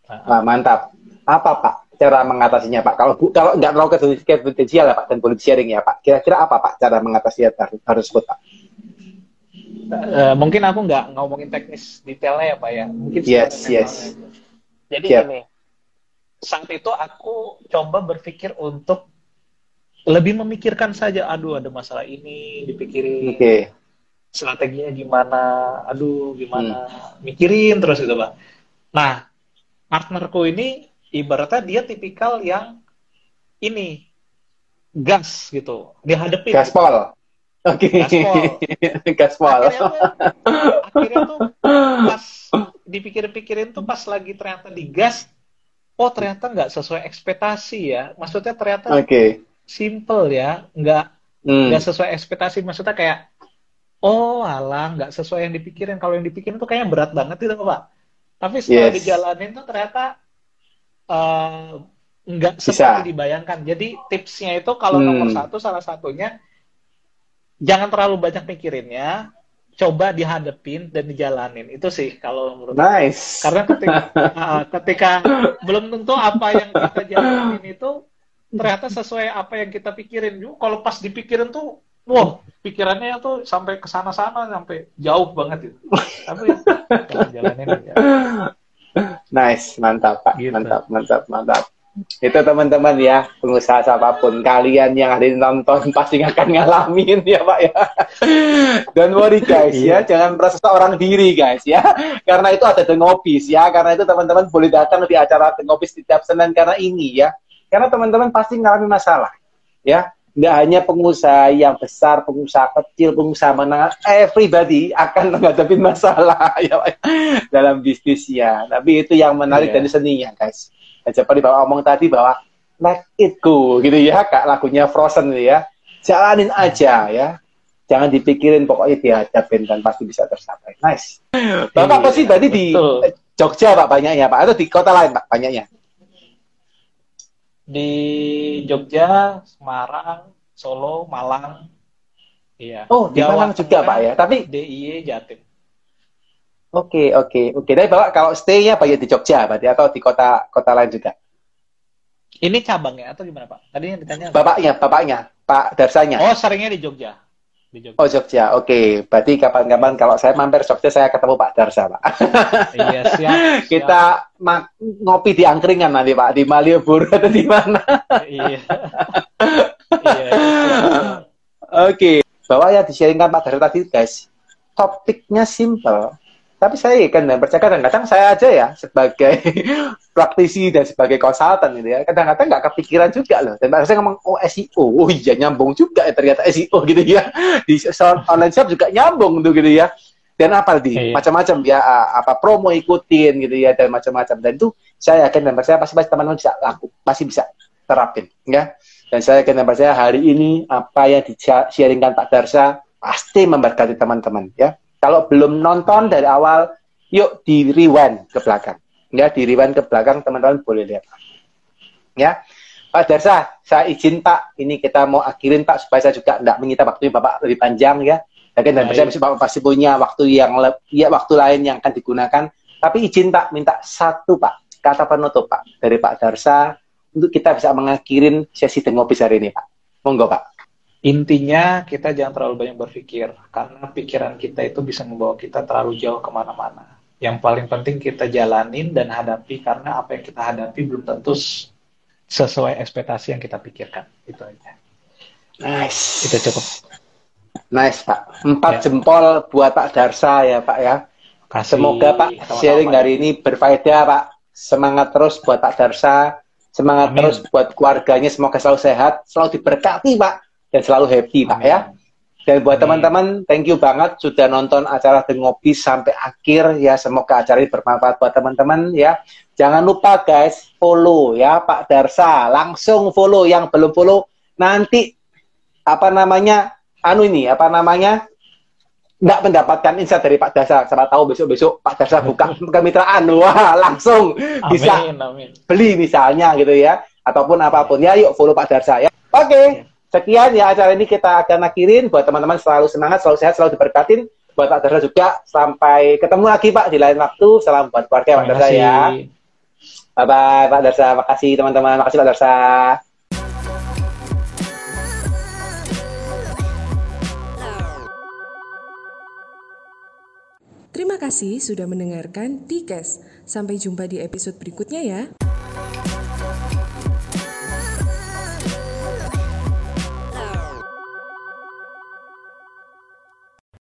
Nah, Wah, mantap. Apa Pak cara mengatasinya Pak? Kalau bu, kalau nggak terlalu konfidensial ya Pak dan boleh sharing ya Pak. Kira-kira apa Pak cara mengatasi hal tersebut Pak? Eh, mungkin aku nggak ngomongin teknis detailnya ya Pak ya. Mungkin Yes, yes. aja. Jadi Siap. gini, saat itu aku coba berpikir untuk lebih memikirkan saja. Aduh, ada masalah ini, dipikirin Oke. strateginya gimana. Aduh, gimana? Mikirin terus gitu Pak. Nah, partnerku ini ibaratnya dia tipikal yang ini gas gitu, dihadapin. Gaspol. Oke. Gaspol. Gaspol. akhirnya tuh, akhirnya tuh pas dipikir-pikirin tuh pas lagi ternyata digas oh ternyata nggak sesuai ekspektasi ya maksudnya ternyata Oke. simple ya nggak Hmm. nggak sesuai ekspektasi maksudnya kayak oh alah nggak sesuai yang dipikirin kalau yang dipikirin tuh kayaknya berat banget gitu pak tapi setelah Yes. dijalanin tuh ternyata eh, nggak seperti dibayangkan. Jadi tipsnya itu kalau Hmm. nomor satu salah satunya jangan terlalu banyak mikirinnya coba dihadepin dan dijalanin. Itu sih kalau menurut aku. Nice. karena ketika uh, ketika belum tentu apa yang kita jalanin itu ternyata sesuai apa yang kita pikirin. Juga kalau pas dipikirin tuh wah pikirannya tuh sampai ke sana-sana sampai jauh banget itu. Tapi jalanin ya Nice, mantap Pak, Gitu. mantap, mantap, mantap. Itu teman-teman ya, pengusaha siapa pun kalian yang ada di nonton pasti akan ngalamin ya Pak ya. Don't worry guys ya, Iya. jangan merasa seorang diri guys ya. Karena itu ada The Ngopis ya, karena itu teman-teman boleh datang di acara The Ngopis di tiap Senin karena ini ya. Karena teman-teman pasti ngalami masalah ya. Nggak hanya pengusaha yang besar, pengusaha kecil, pengusaha menengah, everybody akan menghadapi masalah ya dalam bisnisnya. Tapi itu yang menarik Iya. dari seninya, guys. Dan seperti Bapak omong tadi bahwa let it go gitu ya, kak lagunya Frozen gitu ya. Jalanin aja ya. Jangan dipikirin pokoknya dihadapin dan pasti bisa tercapai. Nice. Bapak Iya, pasti berarti di. Jogja Pak banyaknya Pak atau di kota lain Pak banyaknya? Di Jogja Semarang Solo Malang iya Oh, di Malang juga Pak ya. Tapi DIY Jatim oke oke oke. Tapi Bapak kalau stay-nya banyak di Jogja berarti atau di kota kota lain juga? ini cabangnya atau gimana Pak tadi yang ditanya apa? Bapaknya, bapaknya, Pak Darsanya. oh seringnya di Jogja di Jogja Oh Jogja, oke. Berarti kapan-kapan kalau saya mampir Jogja saya ketemu Pak Darsa, Pak. iya siap, siap. Kita ngopi di angkringan nanti Pak di Malioboro atau di mana? iya. iya, iya. Oke. Bahwa ya di-sharingkan Pak Darsa tadi guys, topiknya simple. Tapi saya kan dan percaya kadang-kadang saya aja ya sebagai praktisi dan sebagai konsultan gitu ya, kadang-kadang nggak kepikiran juga loh. Dan saya ngomong oh SEO, oh iya nyambung juga ya ternyata SEO gitu ya. Di online shop juga nyambung tuh gitu ya. dan apa di Iya. macam-macam ya apa promo ikutin gitu ya dan macam-macam dan itu saya yakin dan percaya pasti pasti teman-teman bisa laku pasti bisa terapin ya dan saya yakin dan percaya hari ini apa yang di sharingkan Pak Darsa pasti memberkati teman-teman ya kalau belum nonton dari awal yuk di rewind ke belakang ya di rewind ke belakang teman-teman boleh lihat ya Pak Darsa, saya izin Pak, ini kita mau akhirin Pak supaya saya juga tidak menyita waktu Bapak lebih panjang ya. Yakin dan percaya pasti Bapak pasti punya waktu yang ya waktu lain yang akan digunakan. Tapi izin Pak, minta satu Pak, kata penutup Pak dari Pak Darsa untuk kita bisa mengakhirin sesi tengopis hari ini Pak. Monggo Pak. Intinya kita jangan terlalu banyak berpikir karena pikiran kita itu bisa membawa kita terlalu jauh ke mana-mana. Yang paling penting kita jalanin dan hadapi karena apa yang kita hadapi belum tentu sesuai ekspektasi yang kita pikirkan. Itu aja. Nice. Itu cukup. Nice Pak. Empat Ya. jempol buat Pak Darsa ya Pak ya. Kasih Semoga Pak sama-sama, sharing Pak. hari ini berfaedah Pak. Semangat terus buat Pak Darsa. Semangat Amin. terus buat keluarganya. Semoga selalu sehat, selalu diberkati Pak. Dan selalu happy Pak ya. Dan buat teman-teman, thank you banget sudah nonton acara The Ngopi sampai akhir ya. Semoga acara ini bermanfaat buat teman-teman ya. Jangan lupa guys, follow ya Pak Darsa. Langsung follow yang belum follow. Nanti apa namanya? Anu ini, apa namanya? nggak mendapatkan insight dari Pak Darsa. Siapa tahu besok-besok Pak Darsa buka kemitraan, wah langsung bisa Amin, amin. beli misalnya gitu ya, ataupun apa pun ya. Yuk follow Pak Darsa ya. Oke, sekian ya acara ini kita akan akhirin. Buat teman-teman selalu semangat, selalu sehat, selalu diberkatin. Buat Pak Darsa juga sampai ketemu lagi Pak di lain waktu. Salam buat keluarga Pak Darsa ya. Bye bye Pak Darsa. Makasih teman-teman. Makasih Pak Darsa. Terima kasih sudah mendengarkan Tikes. Sampai jumpa di episode berikutnya ya.